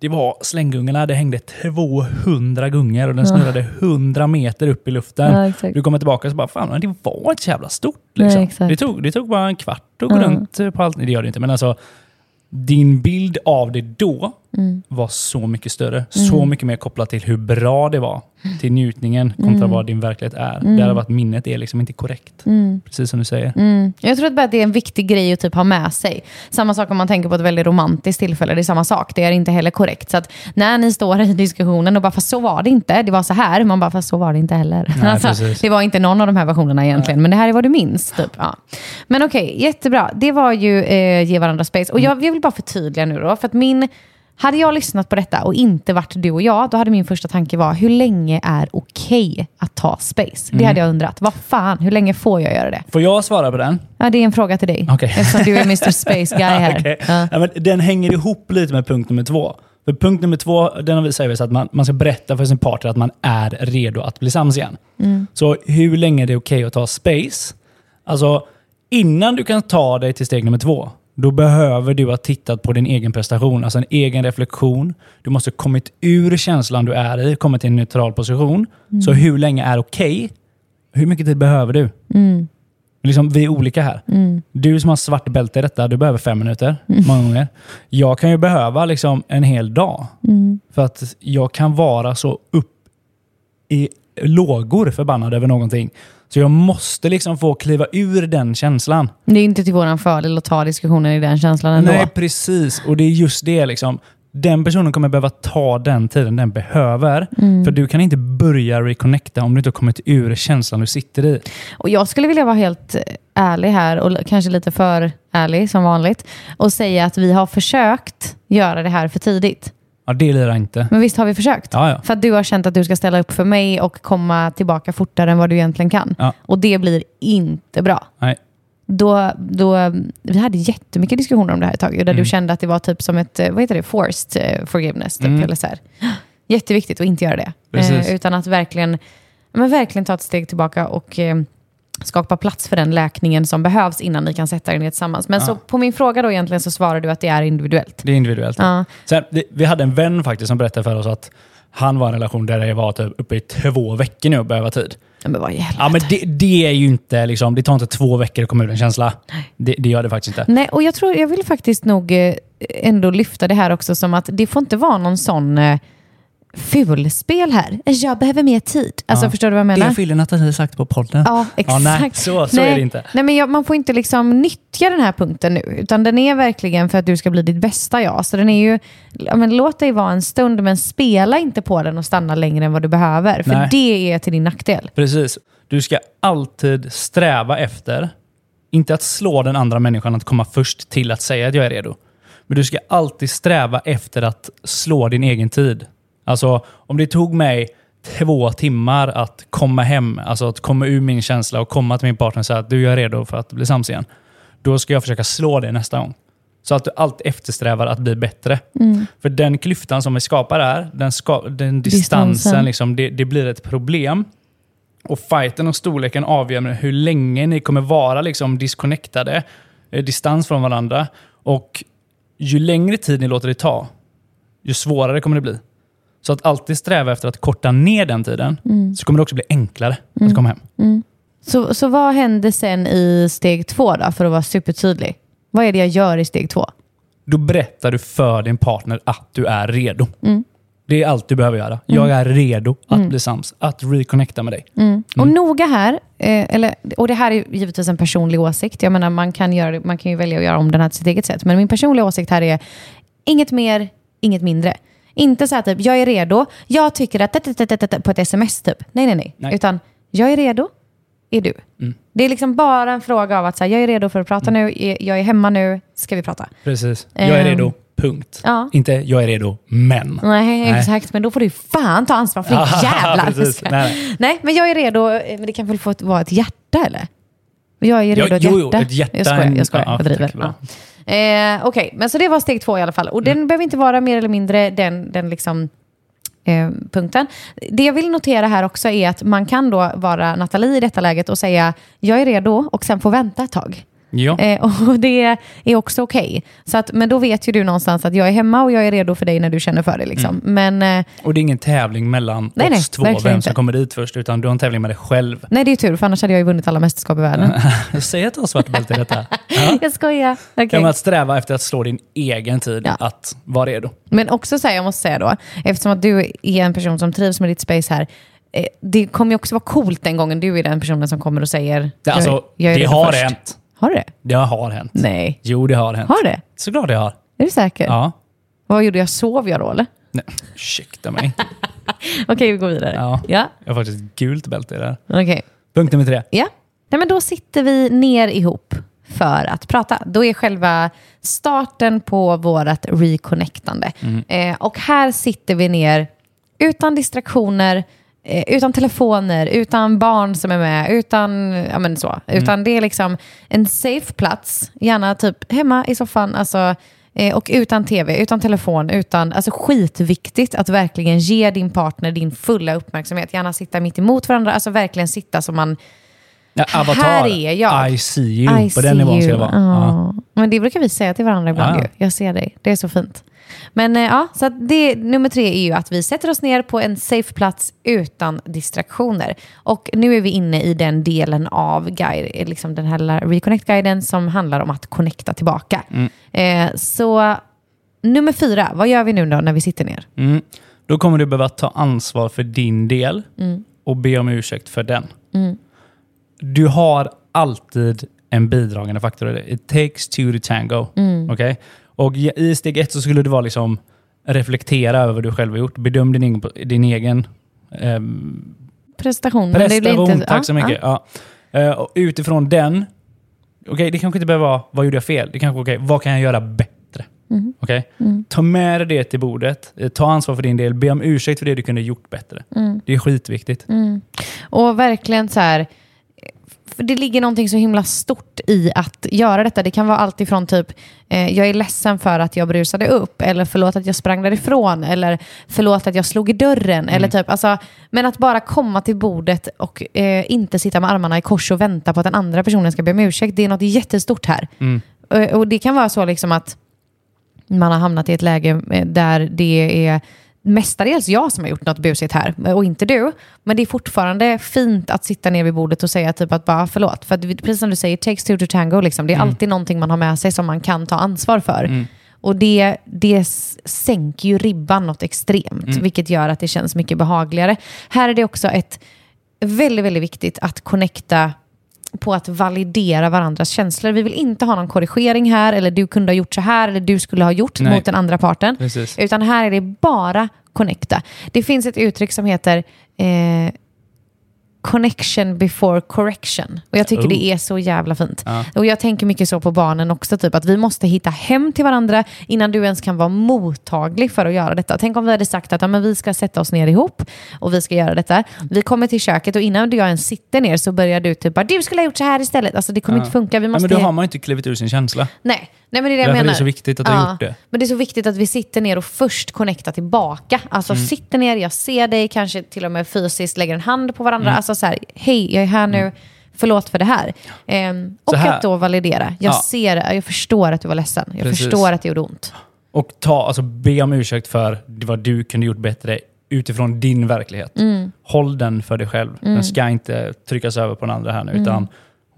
[SPEAKER 2] det var slänggungorna, det hängde 200 gungor och den snurrade 100 meter upp i luften.
[SPEAKER 1] Ja,
[SPEAKER 2] du kommer tillbaka och så bara, fan det var inte så jävla stort. Liksom.
[SPEAKER 1] Nej, exakt.
[SPEAKER 2] det, tog, det tog bara en kvart att gå runt på allt. Det gör det inte, men alltså din bild av det då
[SPEAKER 1] Mm.
[SPEAKER 2] var så mycket större. Så mycket mer kopplat till hur bra det var. Till njutningen kontra
[SPEAKER 1] Mm.
[SPEAKER 2] vad din verklighet är. Det hade varit minnet är liksom inte korrekt. Precis som du säger.
[SPEAKER 1] Mm. Jag tror att bara det är en viktig grej att typ ha med sig. Samma sak om man tänker på ett väldigt romantiskt tillfälle. Det är samma sak. Det är inte heller korrekt. Så att när ni står i diskussionen och bara, fast så var det inte. Det var så här. Man bara, fast så var det inte heller.
[SPEAKER 2] Nej,
[SPEAKER 1] alltså, det var inte någon av de här versionerna egentligen. Men det här är vad du minns. Typ. Ja. Men okej, jättebra. Det var ju eh, ge varandra space. Och jag, jag vill bara förtydliga nu då. För att min... Hade jag lyssnat på detta och inte varit du och jag, då hade min första tanke var hur länge är okej att ta space? Det hade jag undrat. Vad fan, hur länge får jag göra det?
[SPEAKER 2] Får jag svara på den?
[SPEAKER 1] Ja, det är en fråga till dig.
[SPEAKER 2] Okej.
[SPEAKER 1] Eftersom du är Mr Space Guy här.
[SPEAKER 2] Okej.
[SPEAKER 1] Ja.
[SPEAKER 2] Ja, men den hänger ihop lite med punkt nummer två. För punkt nummer två, den har vi säger vi att man, man ska berätta för sin partner att man är redo att bli sams igen.
[SPEAKER 1] Mm.
[SPEAKER 2] Så hur länge är det okej att ta space? Alltså, innan du kan ta dig till steg nummer två, då behöver du ha tittat på din egen prestation, alltså en egen reflektion. Du måste ha kommit ur känslan du är i, kommit till en neutral position. Så
[SPEAKER 1] Mm.
[SPEAKER 2] hur länge är okej? Hur mycket tid behöver du? Liksom, vi är olika här. Du som har svart bälte i detta, du behöver fem minuter många gånger. Jag kan ju behöva liksom en hel dag. För att jag kan vara så upp i lågor förbannad över någonting. Så jag måste liksom få kliva ur den känslan.
[SPEAKER 1] Det är inte till våran fördel att ta diskussionen i den känslan ändå.
[SPEAKER 2] Nej, precis. Och det är just det. liksom. Den personen kommer behöva ta den tiden den behöver. För du kan inte börja reconnecta om du inte har kommit ur känslan du sitter i.
[SPEAKER 1] Och jag skulle vilja vara helt ärlig här och kanske lite för ärlig som vanligt och säga att vi har försökt göra det här för tidigt.
[SPEAKER 2] Ja, det lirar inte.
[SPEAKER 1] Men visst har vi försökt?
[SPEAKER 2] Ja, ja.
[SPEAKER 1] För att du har känt att du ska ställa upp för mig och komma tillbaka fortare än vad du egentligen kan.
[SPEAKER 2] Ja.
[SPEAKER 1] Och det blir inte bra.
[SPEAKER 2] Nej.
[SPEAKER 1] Då, då, vi hade jättemycket diskussioner om det här ett tag, där
[SPEAKER 2] Mm.
[SPEAKER 1] du kände att det var typ som ett, eh, vad heter det, forced eh, forgiveness. Typ,
[SPEAKER 2] Mm.
[SPEAKER 1] eller så här. Jätteviktigt att inte göra det. Eh, utan att verkligen, men verkligen ta ett steg tillbaka och eh, skapa plats för den läkningen som behövs innan ni kan sätta er ner tillsammans. Men så på min fråga då egentligen så svarar du att det är individuellt.
[SPEAKER 2] Det är individuellt.
[SPEAKER 1] Ja.
[SPEAKER 2] Sen, det, vi hade en vän faktiskt som berättade för oss att han var i en relation där det var typ uppe i två veckor nu att behöva tid.
[SPEAKER 1] Ja, Men vad i helvete.
[SPEAKER 2] Ja, men det, det är ju inte, liksom, det tar inte två veckor att komma ur en känsla. Det, det gör det faktiskt inte.
[SPEAKER 1] Nej, och jag tror, jag vill faktiskt nog eh, ändå lyfta det här också som att det får inte vara någon sån eh, fulspel här. Jag behöver mer tid. Alltså
[SPEAKER 2] Ja.
[SPEAKER 1] förstår du vad jag
[SPEAKER 2] Det
[SPEAKER 1] menar?
[SPEAKER 2] har Fille Nathalie sagt på podden.
[SPEAKER 1] Ja, exakt.
[SPEAKER 2] nej, så- så
[SPEAKER 1] nej,
[SPEAKER 2] är det inte.
[SPEAKER 1] Nej, men jag, man får inte liksom nyttja den här punkten nu. Utan den är verkligen för att du ska bli ditt bästa jag. Så den är ju, ja, men låt dig vara en stund, men spela inte på den och stanna längre än vad du behöver. För
[SPEAKER 2] Nej.
[SPEAKER 1] det är till din nackdel.
[SPEAKER 2] Precis. Du ska alltid sträva efter, inte att slå den andra människan att komma först till att säga att jag är redo. Men du ska alltid sträva efter att slå din egen tid. Alltså, om det tog mig två timmar att komma hem, alltså att komma ur min känsla och komma till min partner och säga att du jag är redo för att bli sams igen. Då ska jag försöka slå det nästa gång. Så att du alltid eftersträvar att bli bättre. För den klyftan som vi skapar här, den, ska, den distansen,
[SPEAKER 1] Distansen.
[SPEAKER 2] liksom, det, det blir ett problem. Och fighten och storleken avgör hur länge ni kommer vara liksom disconnectade, eh, distans från varandra. Och ju längre tid ni låter det ta, ju svårare kommer det bli. Så att alltid sträva efter att korta ner den tiden, så kommer det också bli enklare att komma hem.
[SPEAKER 1] Så, så vad händer sen i steg två då, för att vara supertydlig? Vad är det jag gör i steg två?
[SPEAKER 2] Då berättar du för din partner att du är redo. Det är allt du behöver göra. Jag är redo att bli sams, att reconnecta med dig.
[SPEAKER 1] Och noga här, eh, eller, och det här är givetvis en personlig åsikt. Jag menar, man kan, göra, man kan ju välja att göra om den här till sitt eget sätt. Men min personliga åsikt här är inget mer, inget mindre. Inte så här typ, jag är redo, jag tycker att på ett sms typ. Nej, nej, nej.
[SPEAKER 2] Nej.
[SPEAKER 1] Utan, jag är redo, är du.
[SPEAKER 2] Mm.
[SPEAKER 1] Det är liksom bara en fråga av att så här, jag är redo för att prata nu, jag är hemma nu, ska vi prata?
[SPEAKER 2] Precis. Jag är
[SPEAKER 1] Ehm,
[SPEAKER 2] redo, punkt.
[SPEAKER 1] ja.
[SPEAKER 2] Inte jag är redo, men.
[SPEAKER 1] Nej,
[SPEAKER 2] Nej.
[SPEAKER 1] exakt. Men då får du fan ta ansvar för jävlar.
[SPEAKER 2] precis.
[SPEAKER 1] Nej,
[SPEAKER 2] Nej,
[SPEAKER 1] men jag är redo. eh, Men det kan väl få vara ett hjärta eller? Jag är redo
[SPEAKER 2] Jo,
[SPEAKER 1] ett
[SPEAKER 2] jo,
[SPEAKER 1] hjärta.
[SPEAKER 2] jo, ett hjärta,
[SPEAKER 1] Jag skojar, jag, skojar,
[SPEAKER 2] ja,
[SPEAKER 1] jag driver. Eh, Okej, men så det var steg två i alla fall. Och
[SPEAKER 2] Mm.
[SPEAKER 1] den behöver inte vara mer eller mindre den, den liksom, eh, punkten. Det jag vill notera här också är att man kan då vara Nathalie i detta läget och säga jag är redo och sen få vänta ett tag.
[SPEAKER 2] Ja.
[SPEAKER 1] Eh, och det är också okej. Så att, Men då vet ju du någonstans att jag är hemma och jag är redo för dig när du känner för det. Liksom. Men eh,
[SPEAKER 2] Och det är ingen tävling mellan
[SPEAKER 1] Nej, nej,
[SPEAKER 2] oss två,
[SPEAKER 1] verkligen
[SPEAKER 2] vem
[SPEAKER 1] inte.
[SPEAKER 2] som kommer dit först, utan du har en tävling med dig själv.
[SPEAKER 1] nej, det är tur, för annars hade jag ju vunnit alla mästerskap i världen.
[SPEAKER 2] Säg att du har svart bälte i detta. Ja.
[SPEAKER 1] jag skojar. Okej.
[SPEAKER 2] Genom att sträva efter att slå din egen tid
[SPEAKER 1] Ja.
[SPEAKER 2] att vara redo.
[SPEAKER 1] Men också så här, jag måste säga då, eftersom att du är en person som trivs med ditt space här, eh, det kommer ju också vara coolt den gången du är den personen som kommer och säger
[SPEAKER 2] alltså,
[SPEAKER 1] jag, jag
[SPEAKER 2] det har
[SPEAKER 1] först.
[SPEAKER 2] hänt.
[SPEAKER 1] Har det?
[SPEAKER 2] Det har hänt.
[SPEAKER 1] Nej.
[SPEAKER 2] Jo, det har hänt.
[SPEAKER 1] Har det?
[SPEAKER 2] Såklart det har.
[SPEAKER 1] Är du säker?
[SPEAKER 2] Ja.
[SPEAKER 1] Vad gjorde jag? Sov jag då eller?
[SPEAKER 2] Nej, ursäkta mig.
[SPEAKER 1] Okej, vi går vidare.
[SPEAKER 2] Ja.
[SPEAKER 1] Ja,
[SPEAKER 2] Jag har faktiskt ett gult bälte i det
[SPEAKER 1] okej.
[SPEAKER 2] Punkt nummer tre.
[SPEAKER 1] Ja. Nej, men då sitter vi ner ihop för att prata. Då är själva starten på vårt reconnectande. Eh, och här sitter vi ner utan distraktioner, utan telefoner, utan barn som är med, utan, ja, men så. utan det är liksom en safe plats, gärna typ hemma i soffan, alltså, eh, och utan tv, utan telefon, utan, alltså skitviktigt att verkligen ge din partner din fulla uppmärksamhet. Gärna sitta mitt emot varandra, alltså verkligen sitta som man
[SPEAKER 2] Ja, avatar.
[SPEAKER 1] Här är jag.
[SPEAKER 2] I see you.
[SPEAKER 1] I
[SPEAKER 2] På den
[SPEAKER 1] see
[SPEAKER 2] nivån ska det vara. Ja.
[SPEAKER 1] Ja. Men det brukar vi säga till varandra ibland
[SPEAKER 2] Ja.
[SPEAKER 1] ju. Jag ser dig. Det är så fint. Men eh, ja, så det, nummer tre är ju att vi sätter oss ner på en safe plats utan distraktioner. Och nu är vi inne i den delen av guide, liksom den här Reconnect-guiden som handlar om att connecta tillbaka.
[SPEAKER 2] Mm.
[SPEAKER 1] Eh, så nummer fyra, vad gör vi nu då när vi sitter ner?
[SPEAKER 2] Mm. Då kommer du behöva ta ansvar för din del
[SPEAKER 1] Mm.
[SPEAKER 2] och be om ursäkt för den. Du har alltid en bidragande faktor. It takes two to tango.
[SPEAKER 1] Mm.
[SPEAKER 2] Okej? Och i steg ett så skulle det vara liksom reflektera över vad du själv har gjort. Bedöm din egen, din egen ehm,
[SPEAKER 1] Prestation.
[SPEAKER 2] prestation.
[SPEAKER 1] inte-
[SPEAKER 2] Tack
[SPEAKER 1] ja,
[SPEAKER 2] så mycket. Ja. Eh, och utifrån den, okej, det kanske inte behöver vara vad gjorde jag fel? Det kanske okej, vad kan jag göra bättre?
[SPEAKER 1] Mm.
[SPEAKER 2] Okej? Ta med dig det till bordet. Eh, Ta ansvar för din del. Be om ursäkt för det du kunde gjort bättre.
[SPEAKER 1] Mm.
[SPEAKER 2] Det är skitviktigt.
[SPEAKER 1] Och verkligen så här, det ligger någonting så himla stort i att göra detta. Det kan vara allt ifrån typ, eh, jag är ledsen för att jag brusade upp, eller förlåt att jag sprang därifrån, eller förlåt att jag slog i dörren. Eller typ, alltså, men att bara komma till bordet och eh, inte sitta med armarna i kors och vänta på att den andra personen ska be om ursäkt, det är något jättestort här. Och, och det kan vara så liksom att man har hamnat i ett läge eh, där det är mestadels jag som har gjort något busigt här och inte du. Men det är fortfarande fint att sitta ner vid bordet och säga typ att bara förlåt. För att, precis som du säger, takes two to tango. Liksom. Det är alltid någonting man har med sig som man kan ta ansvar för. Och det, det sänker ju ribban något extremt, vilket gör att det känns mycket behagligare. Här är det också ett väldigt, väldigt viktigt att connecta på att validera varandras känslor. Vi vill inte ha någon korrigering här, eller du kunde ha gjort så här, eller du skulle ha gjort
[SPEAKER 2] Nej.
[SPEAKER 1] mot den andra parten.
[SPEAKER 2] Precis.
[SPEAKER 1] Utan här är det bara connecta. Det finns ett uttryck som heter eh, connection before correction. Och jag tycker
[SPEAKER 2] Oh.
[SPEAKER 1] det är så jävla fint.
[SPEAKER 2] Ja.
[SPEAKER 1] Och jag tänker mycket så på barnen också, typ att vi måste hitta hem till varandra innan du ens kan vara mottaglig för att göra detta. Tänk om vi hade sagt att ja, men vi ska sätta oss ner ihop och vi ska göra detta. Vi kommer till köket och innan jag ens sitter ner så börjar du typ bara, du skulle ha gjort så här istället. Alltså det kommer
[SPEAKER 2] Ja.
[SPEAKER 1] inte funka. Vi
[SPEAKER 2] Ja,
[SPEAKER 1] måste
[SPEAKER 2] men då har man ju inte klivit ur sin känsla.
[SPEAKER 1] Nej. Nej, men det är det jag
[SPEAKER 2] Därför
[SPEAKER 1] menar.
[SPEAKER 2] är det så viktigt att du har gjort det.
[SPEAKER 1] Men det är så viktigt att vi sitter ner och först connectar tillbaka. Alltså
[SPEAKER 2] Mm.
[SPEAKER 1] sitter ner, jag ser dig, kanske till och med fysiskt lägger en hand på varandra.
[SPEAKER 2] Mm.
[SPEAKER 1] Alltså så här, hej, jag är här nu, förlåt för det här. Ehm, och
[SPEAKER 2] här-
[SPEAKER 1] att då validera. Jag
[SPEAKER 2] Ja.
[SPEAKER 1] ser, jag förstår att du var ledsen. Jag
[SPEAKER 2] Precis.
[SPEAKER 1] förstår att det gjorde ont.
[SPEAKER 2] Och ta, alltså, be om ursäkt för vad du kunde gjort bättre utifrån din verklighet.
[SPEAKER 1] Mm.
[SPEAKER 2] Håll den för dig själv. Den ska inte tryckas över på den andra här nu.
[SPEAKER 1] Mm.
[SPEAKER 2] Utan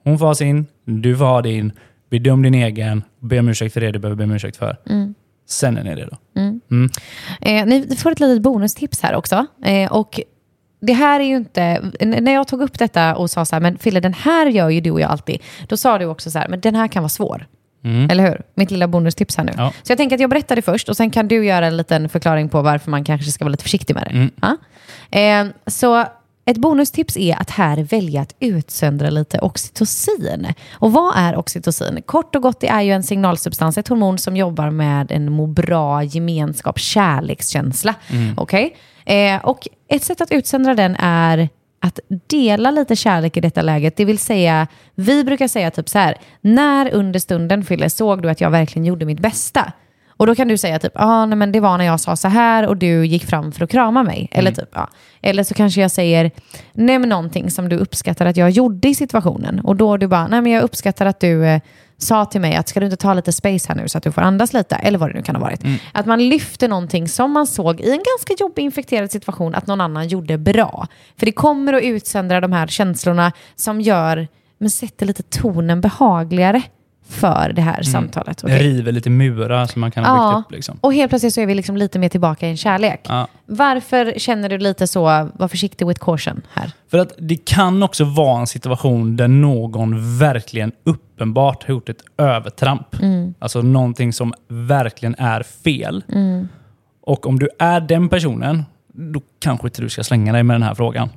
[SPEAKER 2] hon får ha sin, du får ha din. Bedöm din egen. Be om ursäkt för det du behöver be om ursäkt för.
[SPEAKER 1] Mm.
[SPEAKER 2] Sen är ni redo.
[SPEAKER 1] Eh, ni får ett litet bonustips här också. Eh, och det här är ju inte, när jag tog upp detta och sa så här, men Fille den här gör ju du och jag alltid. Då sa du också så här, men den här kan vara svår. Eller hur? Mitt lilla bonustips här nu.
[SPEAKER 2] Ja.
[SPEAKER 1] Så jag tänker att jag berättar det först och sen kan du göra en liten förklaring på varför man kanske ska vara lite försiktig med det.
[SPEAKER 2] Mm.
[SPEAKER 1] Ja? Eh, så ett bonustips är att här välja att utsöndra lite oxytocin. Och vad är oxytocin? Kort och gott, det är ju en signalsubstans, ett hormon som jobbar med en må bra, gemenskap, kärlekskänsla. Okej? Eh, och ett sätt att utsöndra den är att dela lite kärlek i detta läget. Det vill säga, vi brukar säga typ så här, när under stunden Fille såg du att jag verkligen gjorde mitt bästa? Och då kan du säga typ, ah, nej, men det var när jag sa så här och du gick fram för att krama mig. Eller, typ, ja. Eller så kanske jag säger, nämn någonting som du uppskattar att jag gjorde i situationen. Och då du bara, nej men jag uppskattar att du eh, sa till mig att ska du inte ta lite space här nu så att du får andas lite? Eller vad det nu kan ha varit. Att man lyfter någonting som man såg i en ganska jobbig infekterad situation att någon annan gjorde bra. För det kommer att utsöndra de här känslorna som gör, men sätter lite tonen behagligare för det här samtalet.
[SPEAKER 2] Det
[SPEAKER 1] Okej?
[SPEAKER 2] river lite murar som man kan ha byggt upp. Liksom.
[SPEAKER 1] och helt plötsligt så är vi liksom lite mer tillbaka i en kärlek.
[SPEAKER 2] Ja.
[SPEAKER 1] Varför känner du lite så, var försiktig with caution här?
[SPEAKER 2] För att det kan också vara en situation där någon verkligen uppenbart har gjort ett övertramp. Alltså någonting som verkligen är fel. Och om du är den personen, då kanske inte du ska slänga dig med den här frågan.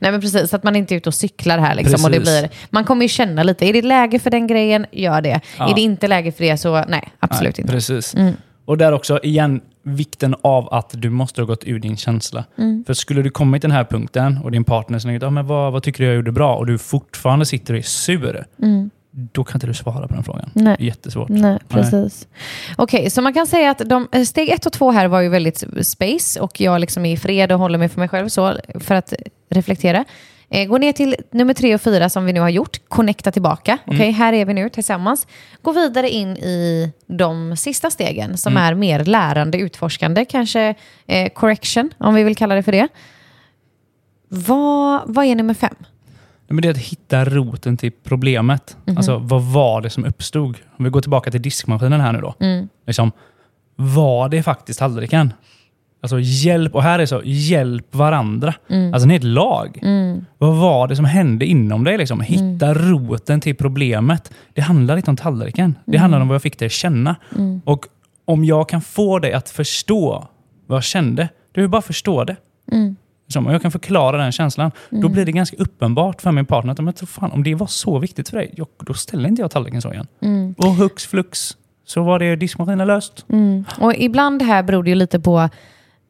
[SPEAKER 1] Nej men precis, så att man inte är ute och cyklar här liksom. Och det blir, man kommer ju känna lite, är det läge för den grejen, gör det.
[SPEAKER 2] Ja.
[SPEAKER 1] Är det inte läge för det så nej, absolut
[SPEAKER 2] Nej,
[SPEAKER 1] inte.
[SPEAKER 2] Precis. Och där också, igen, vikten av att du måste ha gått ur din känsla. För skulle du kommit till den här punkten och din partner säger ah, men vad, vad tycker du jag gjorde bra? Och du fortfarande sitter och är sur. Då kan inte du svara på den frågan.
[SPEAKER 1] Nej.
[SPEAKER 2] Jättesvårt.
[SPEAKER 1] Nej, precis. Okej, så man kan säga att de, eh, steg ett och två här var ju väldigt space och jag liksom är i fred och håller mig för mig själv så för att reflektera. Eh, gå ner till nummer tre och fyra som vi nu har gjort. Connecta tillbaka. Okej, här är vi nu tillsammans. Gå vidare in i de sista stegen som är mer lärande, utforskande. Kanske eh, correction, om vi vill kalla det för det. Vad, vad är nummer fem?
[SPEAKER 2] Men det är att hitta roten till problemet. Alltså, vad var det som uppstod? Om vi går tillbaka till diskmaskinen här nu då. Liksom, var det faktiskt tallriken? Alltså hjälp, och här är så, hjälp varandra. Alltså ni är ett lag. Vad var det som hände inom dig? Liksom? Hitta roten till problemet. Det handlar inte om tallriken. Det handlar om vad jag fick dig att känna. Och om jag kan få dig att förstå vad jag kände, du vill bara förstå det. Som, och jag kan förklara den känslan. Då blir det ganska uppenbart för min partner att men, fan, om det var så viktigt för dig, jag, då ställer inte jag tallriken så igen. Och hux flux så var det diskmaskinen löst.
[SPEAKER 1] Och ibland här beror det ju lite på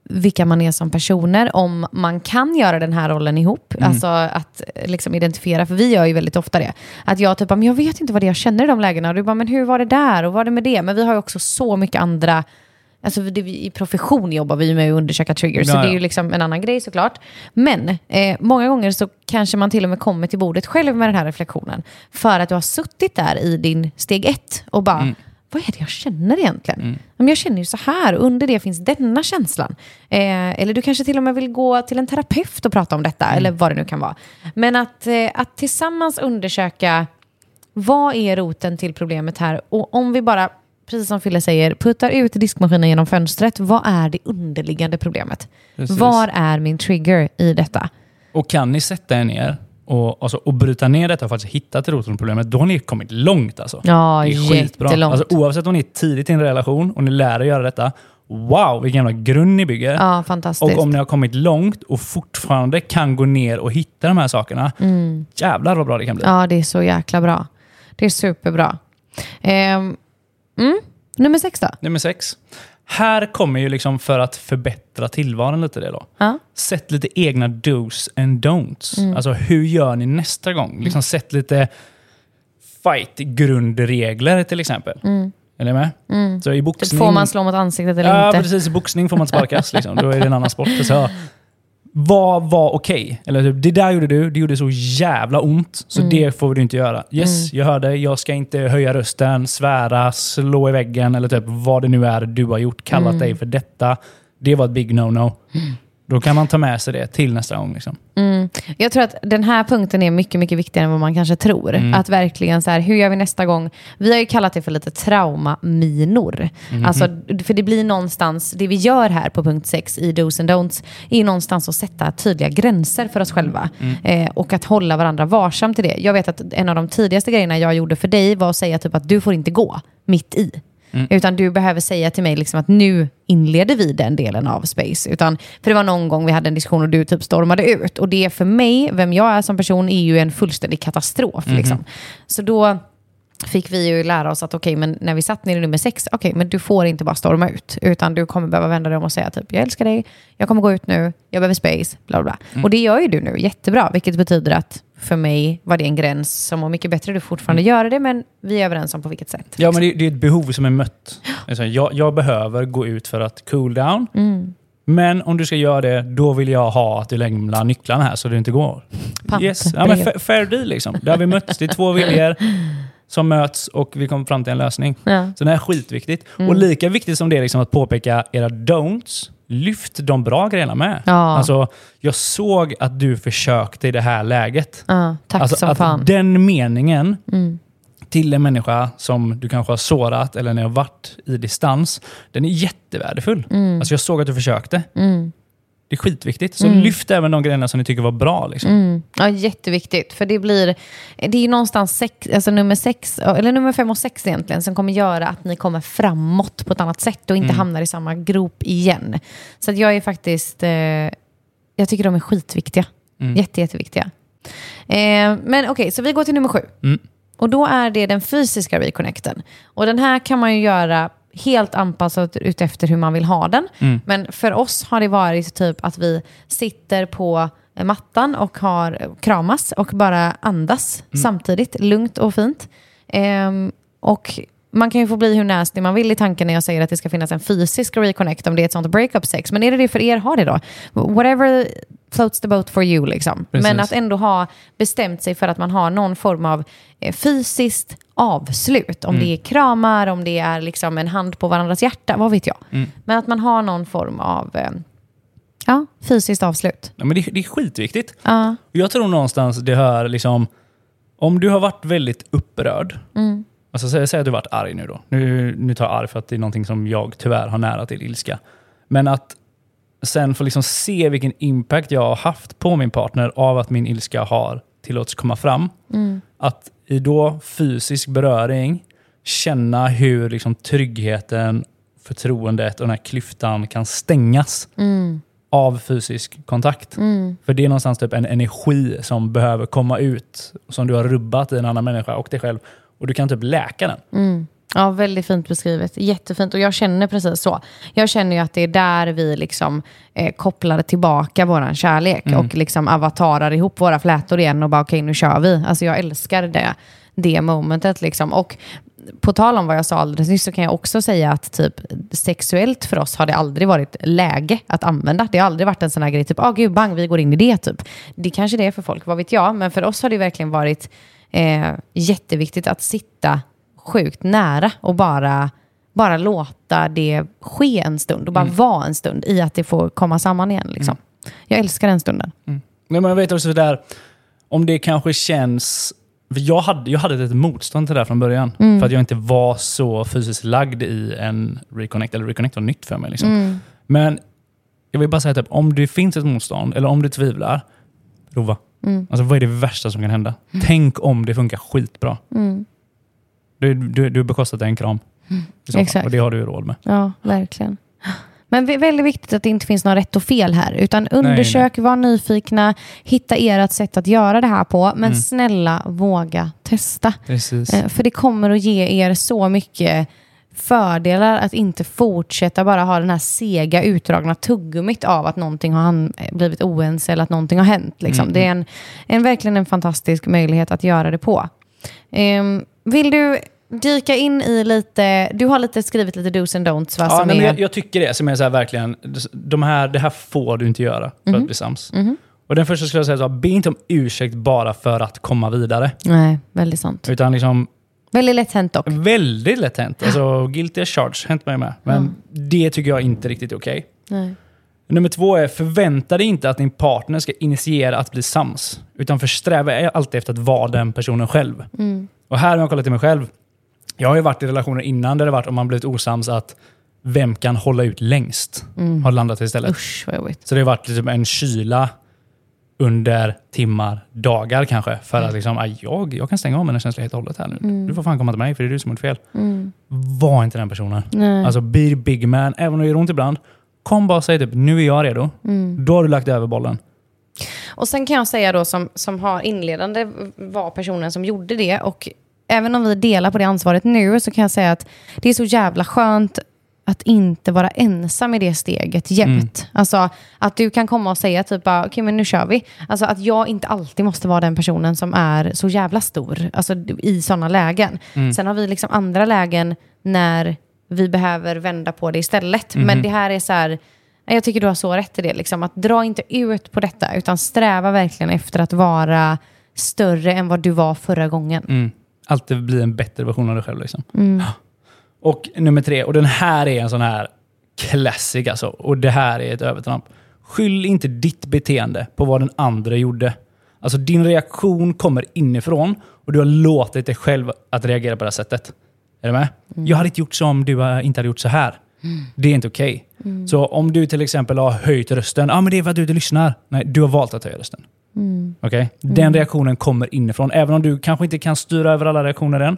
[SPEAKER 1] vilka man är som personer, om man kan göra den här rollen ihop. Alltså att eh, liksom identifiera, för vi gör ju väldigt ofta det. Att jag typ, men jag vet inte vad det är jag känner i de lägena. Och du bara, men hur var det där? Och vad var det med det? Men vi har ju också så mycket andra Alltså det, I profession jobbar vi med att undersöka triggers, så
[SPEAKER 2] Ja,
[SPEAKER 1] det är ju liksom en annan grej såklart. Men eh, många gånger så kanske man till och med kommer till bordet själv med den här reflektionen. För att du har suttit där i din steg ett och bara,
[SPEAKER 2] Mm.
[SPEAKER 1] vad är det jag känner egentligen? Men jag känner ju så här, under det finns denna känslan. Eh, eller du kanske till och med vill gå till en terapeut och prata om detta,
[SPEAKER 2] Mm.
[SPEAKER 1] eller vad det nu kan vara. Men att, eh, att tillsammans undersöka vad är roten till problemet här? Och om vi bara, precis som Fille säger, puttar ut diskmaskinen genom fönstret, vad är det underliggande problemet?
[SPEAKER 2] Precis.
[SPEAKER 1] Var är min trigger i detta?
[SPEAKER 2] Och kan ni sätta er ner och, alltså, och bryta ner detta och faktiskt hitta till roten problemet, då har ni kommit långt. Alltså.
[SPEAKER 1] Ja,
[SPEAKER 2] det är skitbra. Alltså, oavsett om ni är tidigt i en relation och ni lär er göra detta, wow vilken jävla grund ni bygger.
[SPEAKER 1] Ja, fantastiskt.
[SPEAKER 2] Och om ni har kommit långt och fortfarande kan gå ner och hitta de här sakerna, jävlar vad bra det kan bli.
[SPEAKER 1] Mm. Ja, det är så jäkla bra. Det är superbra. Ehm, mm. Nummer sex då?
[SPEAKER 2] Nummer sex. Här kommer ju liksom för att förbättra tillvaron lite det då.
[SPEAKER 1] Ja.
[SPEAKER 2] Sätt lite egna dos and don'ts.
[SPEAKER 1] Mm.
[SPEAKER 2] Alltså hur gör ni nästa gång? Liksom sätt lite fight-grundregler till exempel. Är ni med? Så i boxning...
[SPEAKER 1] får man slå mot ansiktet eller
[SPEAKER 2] ja,
[SPEAKER 1] inte?
[SPEAKER 2] precis. I boxning får man sparkas. liksom. Då är det en annan sport. Så, vad var okej? Eller typ, det där gjorde du, det gjorde så jävla ont, så det får du inte göra. Yes, jag hörde, jag ska inte höja rösten, svära, slå i väggen eller typ vad det nu är du har gjort, kallat dig för detta. Det var ett big no-no. Då kan man ta med sig det till nästa gång. Liksom.
[SPEAKER 1] Mm. Jag tror att den här punkten är mycket, mycket viktigare än vad man kanske tror.
[SPEAKER 2] Mm.
[SPEAKER 1] Att verkligen så här, hur gör vi nästa gång? Vi har ju kallat det för lite traumaminor.
[SPEAKER 2] Mhm.
[SPEAKER 1] Alltså, för det blir någonstans, det vi gör här på punkt 6 i dos and don'ts, är någonstans att sätta tydliga gränser för oss själva.
[SPEAKER 2] Mm.
[SPEAKER 1] Eh, och att hålla varandra varsamt i det. Jag vet att en av de tidigaste grejerna jag gjorde för dig var att säga typ att du får inte gå mitt i.
[SPEAKER 2] Mm.
[SPEAKER 1] Utan du behöver säga till mig liksom att nu inleder vi den delen av space. Utan, för det var någon gång vi hade en diskussion och du typ stormade ut. Och det för mig, vem jag är som person, är ju en fullständig katastrof.
[SPEAKER 2] Mhm.
[SPEAKER 1] Liksom. Så då fick vi ju lära oss att okej, men när vi satt ner i nummer sex, okej, men du får inte bara storma ut. Utan du kommer behöva vända dig om och säga typ, jag älskar dig, jag kommer gå ut nu, jag behöver space, bla bla.
[SPEAKER 2] Mm.
[SPEAKER 1] Och det gör ju du nu jättebra, vilket betyder att för mig var det en gräns som var mycket bättre. Du fortfarande göra det, men vi är överens om på vilket sätt.
[SPEAKER 2] Ja, men det, det är ett behov som är mött. Alltså, jag, jag behöver gå ut för att cool down.
[SPEAKER 1] Mm.
[SPEAKER 2] Men om du ska göra det, då vill jag ha att du lämnar nycklarna här så det inte går.
[SPEAKER 1] Pant,
[SPEAKER 2] Yes. Ja, men fa- fair deal liksom. Där har vi mötts. Det är två viljor som möts och vi kommer fram till en lösning.
[SPEAKER 1] Ja.
[SPEAKER 2] Så det här är skitviktigt.
[SPEAKER 1] Mm.
[SPEAKER 2] Och lika viktigt som det är liksom att påpeka era don'ts, lyft de bra grejerna med.
[SPEAKER 1] Ja.
[SPEAKER 2] Alltså, jag såg att du försökte i det här läget.
[SPEAKER 1] Ja, tack
[SPEAKER 2] alltså,
[SPEAKER 1] som
[SPEAKER 2] att
[SPEAKER 1] fan.
[SPEAKER 2] Den meningen
[SPEAKER 1] Mm.
[SPEAKER 2] till en människa som du kanske har sårat eller när jag varit i distans, den är jättevärdefull.
[SPEAKER 1] Mm.
[SPEAKER 2] Alltså jag såg att du försökte.
[SPEAKER 1] Mm.
[SPEAKER 2] Det är skitviktigt. Så
[SPEAKER 1] Mm.
[SPEAKER 2] lyft även de grejerna som ni tycker var bra. Liksom.
[SPEAKER 1] Mm. Ja, jätteviktigt. För det blir, det är ju någonstans sex, alltså nummer sex, eller nummer fem och sex egentligen, som kommer göra att ni kommer framåt på ett annat sätt och inte
[SPEAKER 2] Mm.
[SPEAKER 1] hamnar i samma grop igen. Så att jag är faktiskt, eh, jag tycker de är skitviktiga.
[SPEAKER 2] Mm.
[SPEAKER 1] Jätte, jätteviktiga. Eh, men okej, så vi går till nummer sju.
[SPEAKER 2] Mm.
[SPEAKER 1] Och då är det den fysiska reconnecten. Och den här kan man ju göra helt anpassat utefter hur man vill ha den.
[SPEAKER 2] Mm.
[SPEAKER 1] Men för oss har det varit typ att vi sitter på mattan och har kramas och bara andas samtidigt, lugnt och fint. Ehm, och man kan ju få bli hur nasty man vill i tanken när jag säger att det ska finnas en fysisk reconnect om det är ett sånt breakup sex. Men är det det för er, ha det då. Whatever floats the boat for you. Liksom.
[SPEAKER 2] Precis.
[SPEAKER 1] Men att ändå ha bestämt sig för att man har någon form av eh, fysiskt avslut. Om det är kramar, om det är liksom en hand på varandras hjärta, vad vet jag. Men att man har någon form av eh, ja, fysiskt avslut.
[SPEAKER 2] Ja, men det, det är skitviktigt.
[SPEAKER 1] Ja.
[SPEAKER 2] Jag tror någonstans det hör liksom... Om du har varit väldigt upprörd.
[SPEAKER 1] Mm.
[SPEAKER 2] Alltså, säg, säg att du varit arg nu då. Nu, nu tar jag arg för att det är någonting som jag tyvärr har nära till ilska. Men att sen få liksom se vilken impact jag har haft på min partner av att min ilska har tillåtits komma fram.
[SPEAKER 1] Mm.
[SPEAKER 2] Att i då fysisk beröring känna hur liksom tryggheten, förtroendet och den här klyftan kan stängas
[SPEAKER 1] Mm.
[SPEAKER 2] av fysisk kontakt. För det är någonstans typ en energi som behöver komma ut, som du har rubbat i en annan människa och dig själv. Och du kan typ läka den.
[SPEAKER 1] Mm. Ja, väldigt fint beskrivet. Jättefint. Och jag känner precis så. Jag känner ju att det är där vi liksom eh, kopplar tillbaka vår kärlek och liksom avatarar ihop våra flätor igen och bara okej, nu kör vi. Alltså jag älskar det, det momentet liksom. Och på tal om vad jag sa alldeles nyss så kan jag också säga att typ sexuellt för oss har det aldrig varit läge att använda. Det har aldrig varit en sån här grej, typ, ah gud, bang, vi går in i det typ. Det kanske det är för folk, vad vet jag. Men för oss har det verkligen varit eh, jätteviktigt att sitta sjukt nära och bara, bara låta det ske en stund och bara vara en stund i att det får komma samman igen. Liksom. Jag älskar den stunden.
[SPEAKER 2] Nej, men jag vet också där, om det kanske känns... Jag, hade, jag hade ett motstånd till det här från början. För att jag inte var så fysiskt lagd i en reconnect. Eller reconnect var nytt för mig. Liksom. Men jag vill bara säga att om det finns ett motstånd, eller om du tvivlar, prova. Alltså, vad är det värsta som kan hända? Tänk om det funkar skitbra. Du, du, du bekostat en kram. Fall.
[SPEAKER 1] Exakt.
[SPEAKER 2] Och det har du råd med.
[SPEAKER 1] Ja, verkligen. Men det är väldigt viktigt att det inte finns något rätt och fel här. Utan undersök, var nyfikna, hitta ert sätt att göra det här på. Men snälla, våga testa.
[SPEAKER 2] Precis.
[SPEAKER 1] Eh, För det kommer att ge er så mycket fördelar att inte fortsätta bara ha den här sega utdragna tuggummit av att någonting har han- blivit oense eller att någonting har hänt. Liksom. Det är en, en, verkligen en fantastisk möjlighet att göra det på. Ehm, vill du dyka in i lite, du har lite skrivit lite dos and don'ts va?
[SPEAKER 2] Ja, nej, men
[SPEAKER 1] är,
[SPEAKER 2] jag, jag tycker det. Som är så här, verkligen, de här, det här får du inte göra för att bli sams. Och den första skulle jag säga så be inte om ursäkt bara för att komma vidare.
[SPEAKER 1] Nej, väldigt sant.
[SPEAKER 2] Utan liksom
[SPEAKER 1] Väldigt lätt hänt dock.
[SPEAKER 2] väldigt lätt hänt. Alltså guilty as charged, hänt mig med. Men det tycker jag inte riktigt är okej.
[SPEAKER 1] Nej.
[SPEAKER 2] Nummer två är förvänta dig inte att din partner ska initiera att bli sams. Utan försträva alltid efter att vara den personen själv. Och här har jag kollat till mig själv. Jag har ju varit i relationer innan där det varit om man blivit osams att vem kan hålla ut längst? Har landat istället.
[SPEAKER 1] Usch vad jobbigt.
[SPEAKER 2] Så det har varit liksom en kyla under timmar, dagar kanske. För
[SPEAKER 1] Mm.
[SPEAKER 2] att liksom, "Aj, jag, jag kan stänga av mina känslor helt och hållet här nu. Du får fan komma till mig för det är du som har gjort fel.
[SPEAKER 1] Mm.
[SPEAKER 2] Var inte den personen.
[SPEAKER 1] Nej.
[SPEAKER 2] Alltså be big man, även om det gör ont ibland. Kom bara och säg typ, nu är jag redo.
[SPEAKER 1] Mm.
[SPEAKER 2] Då har du lagt över bollen.
[SPEAKER 1] Och sen kan jag säga då som, som har inledande var personen som gjorde det. Och även om vi delar på det ansvaret nu så kan jag säga att det är så jävla skönt att inte vara ensam i det steget jämt. Alltså att du kan komma och säga typ okej men nu kör vi. Alltså att jag inte alltid måste vara den personen som är så jävla stor. Alltså i sådana lägen. Sen har vi liksom andra lägen när vi behöver vända på det istället. Men det här är så här, jag tycker du har så rätt i det. Liksom, att dra inte ut på detta, utan sträva verkligen efter att vara större än vad du var förra gången.
[SPEAKER 2] Mm. Alltid bli en bättre version av dig själv. Liksom. Och nummer tre, och den här är en sån här classic alltså. Och det här är ett övertramp. Skyll inte ditt beteende på vad den andra gjorde. Alltså din reaktion kommer inifrån och du har låtit dig själv att reagera på det här sättet. Är du med? Jag hade inte gjort så om du inte hade gjort så här. Det är inte okej. Så om du till exempel har höjt rösten, ah, men det är för att du inte lyssnar. Nej, du har valt att höja rösten. Okej? Den reaktionen kommer inifrån. Även om du kanske inte kan styra över alla reaktioner än,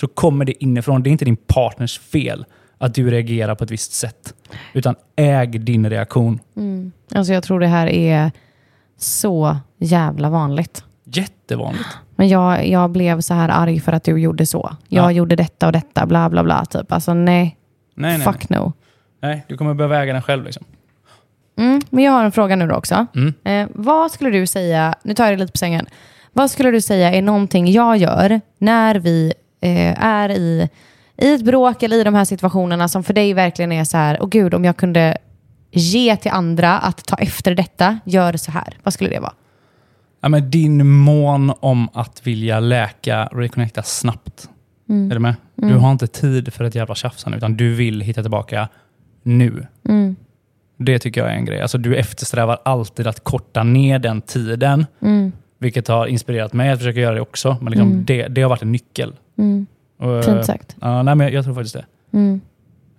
[SPEAKER 2] så kommer det inifrån. Det är inte din partners fel att du reagerar på ett visst sätt. Utan äg din reaktion.
[SPEAKER 1] Alltså jag tror det här är så jävla vanligt.
[SPEAKER 2] Jättevanligt.
[SPEAKER 1] Men jag, jag blev så här arg för att du gjorde så. Jag
[SPEAKER 2] Ja.
[SPEAKER 1] gjorde detta och detta, bla bla bla. Typ. Alltså nej,
[SPEAKER 2] Nej, nej,
[SPEAKER 1] fuck no.
[SPEAKER 2] nej. nej. Du kommer behöva äga den själv. Liksom.
[SPEAKER 1] Mm, men jag har en fråga nu då också.
[SPEAKER 2] Mm.
[SPEAKER 1] Eh, vad skulle du säga, nu tar jag det lite på sängen. Vad skulle du säga är någonting jag gör när vi eh, är i, i ett bråk eller i de här situationerna som för dig verkligen är så här, åh gud om jag kunde ge till andra att ta efter detta, gör så här. Vad skulle det vara?
[SPEAKER 2] Ja, men din mån om att vilja läka och reconnecta snabbt. Är du med? Du har inte tid för ett jävla tjafsande, utan du vill hitta tillbaka nu. Det tycker jag är en grej. Alltså, du eftersträvar alltid att korta ner den tiden, vilket har inspirerat mig att försöka göra det också. Men liksom det, det har varit en nyckel. Och,
[SPEAKER 1] Fint sagt.
[SPEAKER 2] Ja, nej, men jag tror faktiskt det.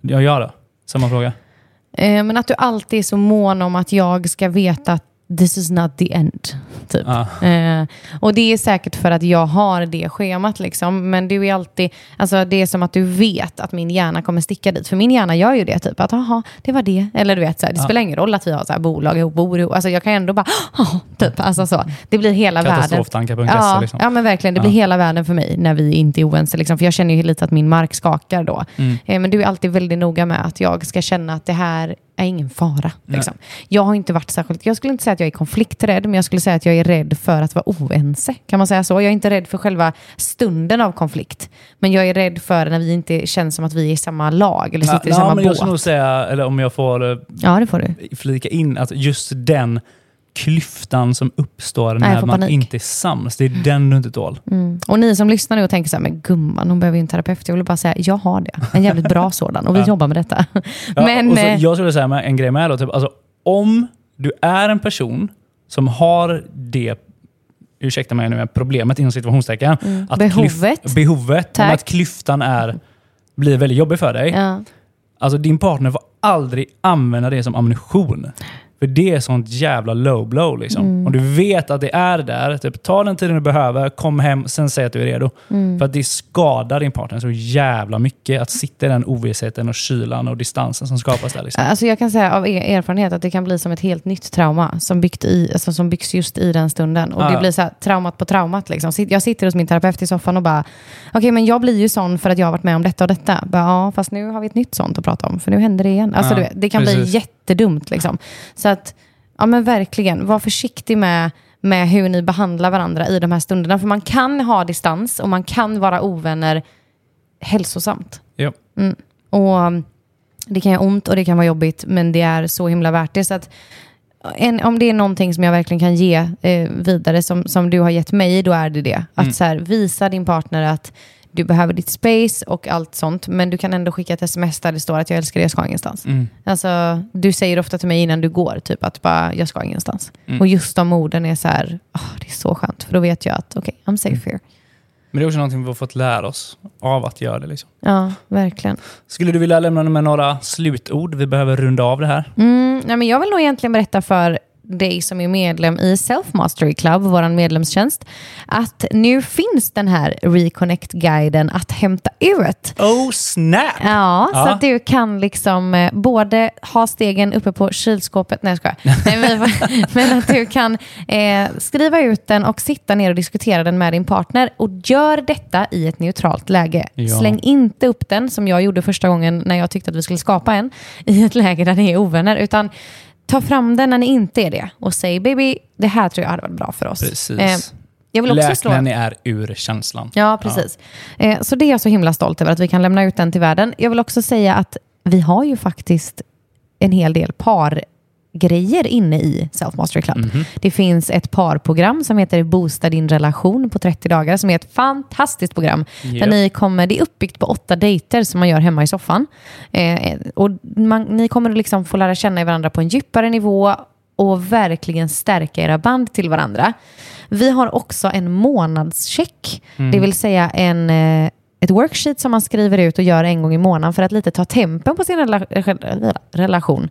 [SPEAKER 2] Ja, jag då? Samma fråga.
[SPEAKER 1] Eh, men att du alltid är så mån om att jag ska veta att this is not the end. Typ.
[SPEAKER 2] Ja.
[SPEAKER 1] Eh, och det är säkert för att jag har det schemat. Liksom. Men du är alltid, alltså, det är som att du vet att min hjärna kommer sticka dit. För min hjärna gör ju det. Typ att jaha, det var det. Eller du vet, så här, det spelar ingen roll att vi har så här, bolag ihop, bor ihop. Alltså, jag kan ändå bara, "Jaha", typ. Alltså, så. Det blir hela världen. Ja,
[SPEAKER 2] liksom.
[SPEAKER 1] ja, men verkligen. Det blir hela världen för mig när vi inte är oense. Liksom. För jag känner ju lite att min mark skakar då.
[SPEAKER 2] Mm.
[SPEAKER 1] Eh, men du är alltid väldigt noga med att jag ska känna att det här är ingen fara. Liksom. Jag har inte varit särskilt, jag skulle inte säga att jag är konflikträdd, men jag skulle säga att jag är rädd för att vara oense. Kan man säga så? Jag är inte rädd för själva stunden av konflikt. Men jag är rädd för när vi inte känns som att vi är i samma lag eller sitter i
[SPEAKER 2] Ja,
[SPEAKER 1] samma
[SPEAKER 2] men jag
[SPEAKER 1] båt.
[SPEAKER 2] skulle nog säga, eller om jag får eh,
[SPEAKER 1] Ja, det får du.
[SPEAKER 2] flika in, att just den klyftan som uppstår
[SPEAKER 1] jag
[SPEAKER 2] när man
[SPEAKER 1] panik.
[SPEAKER 2] inte är sams, det är den du inte tål.
[SPEAKER 1] Mm. Och ni som lyssnar nu och tänker så här, men gumman, hon behöver ju en terapeut. Jag vill bara säga, jag har det. En jävligt bra sådan. Och vi jobbar med detta.
[SPEAKER 2] Ja,
[SPEAKER 1] men,
[SPEAKER 2] och så,
[SPEAKER 1] eh,
[SPEAKER 2] jag skulle säga en grej med då, typ, alltså, om du är en person som har det ursäkta mig nu, men problemet inom situationstecken. Att
[SPEAKER 1] Mm. Behovet.
[SPEAKER 2] Klyf, behovet.
[SPEAKER 1] Tack.
[SPEAKER 2] Men att klyftan är, blir väldigt jobbig för dig.
[SPEAKER 1] ja.
[SPEAKER 2] Alltså din partner får aldrig använda det som ammunition. För det är sånt jävla low blow. Liksom.
[SPEAKER 1] Mm.
[SPEAKER 2] Om du vet att det är där, typ, ta den tiden du behöver, kom hem, sen säg att du är redo.
[SPEAKER 1] Mm.
[SPEAKER 2] För att det skadar din partner så jävla mycket att sitta i den ovissheten och kylan och distansen som skapas där. Liksom.
[SPEAKER 1] Alltså jag kan säga av erfarenhet att det kan bli som ett helt nytt trauma som, byggt i, alltså som byggs just i den stunden. Och
[SPEAKER 2] Ja,
[SPEAKER 1] det blir så här, traumat på traumat. Liksom. Jag sitter hos min terapeut i soffan och bara, okej men jag blir ju sån för att jag har varit med om detta och detta. Bara, ja, fast nu har vi ett nytt sånt att prata om, för nu händer det igen. Alltså,
[SPEAKER 2] Ja,
[SPEAKER 1] du det kan bli
[SPEAKER 2] precis.
[SPEAKER 1] Jättedumt. Liksom. Så att, ja men verkligen, var försiktig med med hur ni behandlar varandra i de här stunderna. För man kan ha distans och man kan vara ovänner hälsosamt.
[SPEAKER 2] Ja.
[SPEAKER 1] Mm. Och um, det kan göra ont och det kan vara jobbigt, men det är så himla värt det. Så att, en, om det är någonting som jag verkligen kan ge eh, vidare, som, som du har gett mig, då är det det. Att så här, visa din partner att du behöver ditt space och allt sånt, men du kan ändå skicka ett sms där det står att jag älskar dig, jag ska ingenstans.
[SPEAKER 2] Mm.
[SPEAKER 1] Alltså, du säger ofta till mig innan du går, typ att bara, jag ska ingenstans.
[SPEAKER 2] Mm.
[SPEAKER 1] Och just de orden är så här, åh, det är så skönt, för då vet jag att okej, I'm safe here.
[SPEAKER 2] Men det är också någonting vi har fått lära oss av att göra det. Liksom.
[SPEAKER 1] Ja, verkligen.
[SPEAKER 2] Skulle du vilja lämna med några slutord? Vi behöver runda av det här.
[SPEAKER 1] Mm, nej, men jag vill nog egentligen berätta för dig som är medlem i Self Mastery Club, vår medlemstjänst, att nu finns den här Reconnect-guiden att hämta ut.
[SPEAKER 2] Oh snap!
[SPEAKER 1] Ja, så
[SPEAKER 2] Ja.
[SPEAKER 1] att du kan liksom eh, både ha stegen uppe på kylskåpet, nej jag skojar. Nej, men att du kan eh, skriva ut den och sitta ner och diskutera den med din partner. Och gör detta i ett neutralt läge.
[SPEAKER 2] Ja.
[SPEAKER 1] Släng inte upp den, som jag gjorde första gången när jag tyckte att vi skulle skapa en, i ett läge där ni är ovänner. Utan ta fram den när ni inte är det och säg baby, det här tror jag hade varit bra för oss.
[SPEAKER 2] Precis.
[SPEAKER 1] Eh, jag vill också
[SPEAKER 2] Läk
[SPEAKER 1] slå...
[SPEAKER 2] när ni är ur känslan.
[SPEAKER 1] Ja, precis. Eh, så det är jag så himla stolt över att vi kan lämna ut den till världen. Jag vill också säga att vi har ju faktiskt en hel del pargrejer inne i Self Mastery Club.
[SPEAKER 2] Mhm.
[SPEAKER 1] Det finns ett parprogram som heter Boosta din relation på 30 dagar som är ett fantastiskt program. Där
[SPEAKER 2] Japp.
[SPEAKER 1] ni kommer, det är uppbyggt på åtta dejter som man gör hemma i soffan. Eh, och man, ni kommer liksom få lära känna varandra på en djupare nivå och verkligen stärka era band till varandra. Vi har också en månadscheck, det vill säga en, eh, ett worksheet som man skriver ut och gör en gång i månaden för att lite ta tempen på sin rela rela- relation.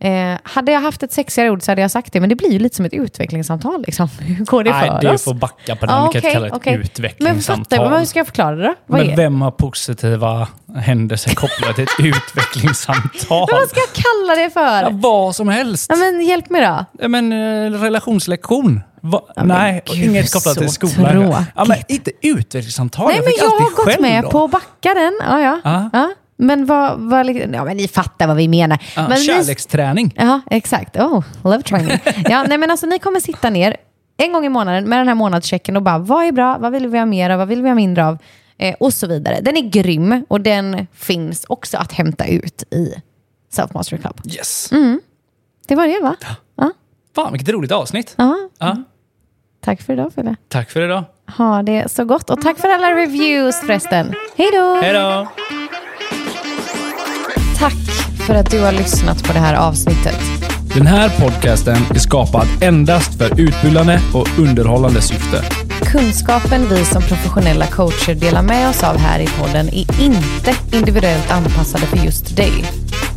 [SPEAKER 1] Eh, hade jag haft ett sexigare ord så hade jag sagt det, men det blir ju lite som ett utvecklingssamtal. Liksom. Hur går det
[SPEAKER 2] Nej,
[SPEAKER 1] för
[SPEAKER 2] du
[SPEAKER 1] oss?
[SPEAKER 2] får backa på den.
[SPEAKER 1] Ja,
[SPEAKER 2] vi kan inte kalla det ett
[SPEAKER 1] okej. Men
[SPEAKER 2] utvecklingssamtal.
[SPEAKER 1] fattar, hur ska jag förklara det då? Vad
[SPEAKER 2] Men
[SPEAKER 1] är?
[SPEAKER 2] vem har positiva händelser kopplade till ett utvecklingssamtal?
[SPEAKER 1] Men vad ska jag kalla det för?
[SPEAKER 2] Ja, vad som helst.
[SPEAKER 1] Ja, men hjälp mig då.
[SPEAKER 2] Ja, men, eh, relationslektion. Va?
[SPEAKER 1] men
[SPEAKER 2] Nej,
[SPEAKER 1] gud,
[SPEAKER 2] inget kopplat till skolan. Ja, men inte utvecklingssamtal.
[SPEAKER 1] Nej, men
[SPEAKER 2] fick
[SPEAKER 1] jag
[SPEAKER 2] alltid
[SPEAKER 1] har gått med
[SPEAKER 2] då.
[SPEAKER 1] på att backa den. Ja, ja.
[SPEAKER 2] Ja.
[SPEAKER 1] ja. Men vad, vad, ja, men ni fattar vad vi menar.
[SPEAKER 2] Ja,
[SPEAKER 1] men ni,
[SPEAKER 2] kärleksträning.
[SPEAKER 1] ja, exakt. Oh, love training. ja, nej, men alltså, ni kommer sitta ner en gång i månaden med den här månadschecken och bara, vad är bra? Vad vill vi ha mer av? Vad vill vi ha mindre av? Eh, och så vidare. Den är grym och den finns också att hämta ut i Self Mastery Club.
[SPEAKER 2] Yes.
[SPEAKER 1] Det var det va? Ja.
[SPEAKER 2] Fan, vilket roligt avsnitt.
[SPEAKER 1] ja.
[SPEAKER 2] Ja.
[SPEAKER 1] Tack för idag Fille.
[SPEAKER 2] Tack för idag.
[SPEAKER 1] Ha det så gott och tack för alla reviews förresten. Hej då!
[SPEAKER 2] Hej då!
[SPEAKER 1] Tack för att du har lyssnat på det här avsnittet.
[SPEAKER 2] Den här podcasten är skapad endast för utbildande och underhållande syfte.
[SPEAKER 1] Kunskapen vi som professionella coacher delar med oss av här i podden är inte individuellt anpassade för just dig.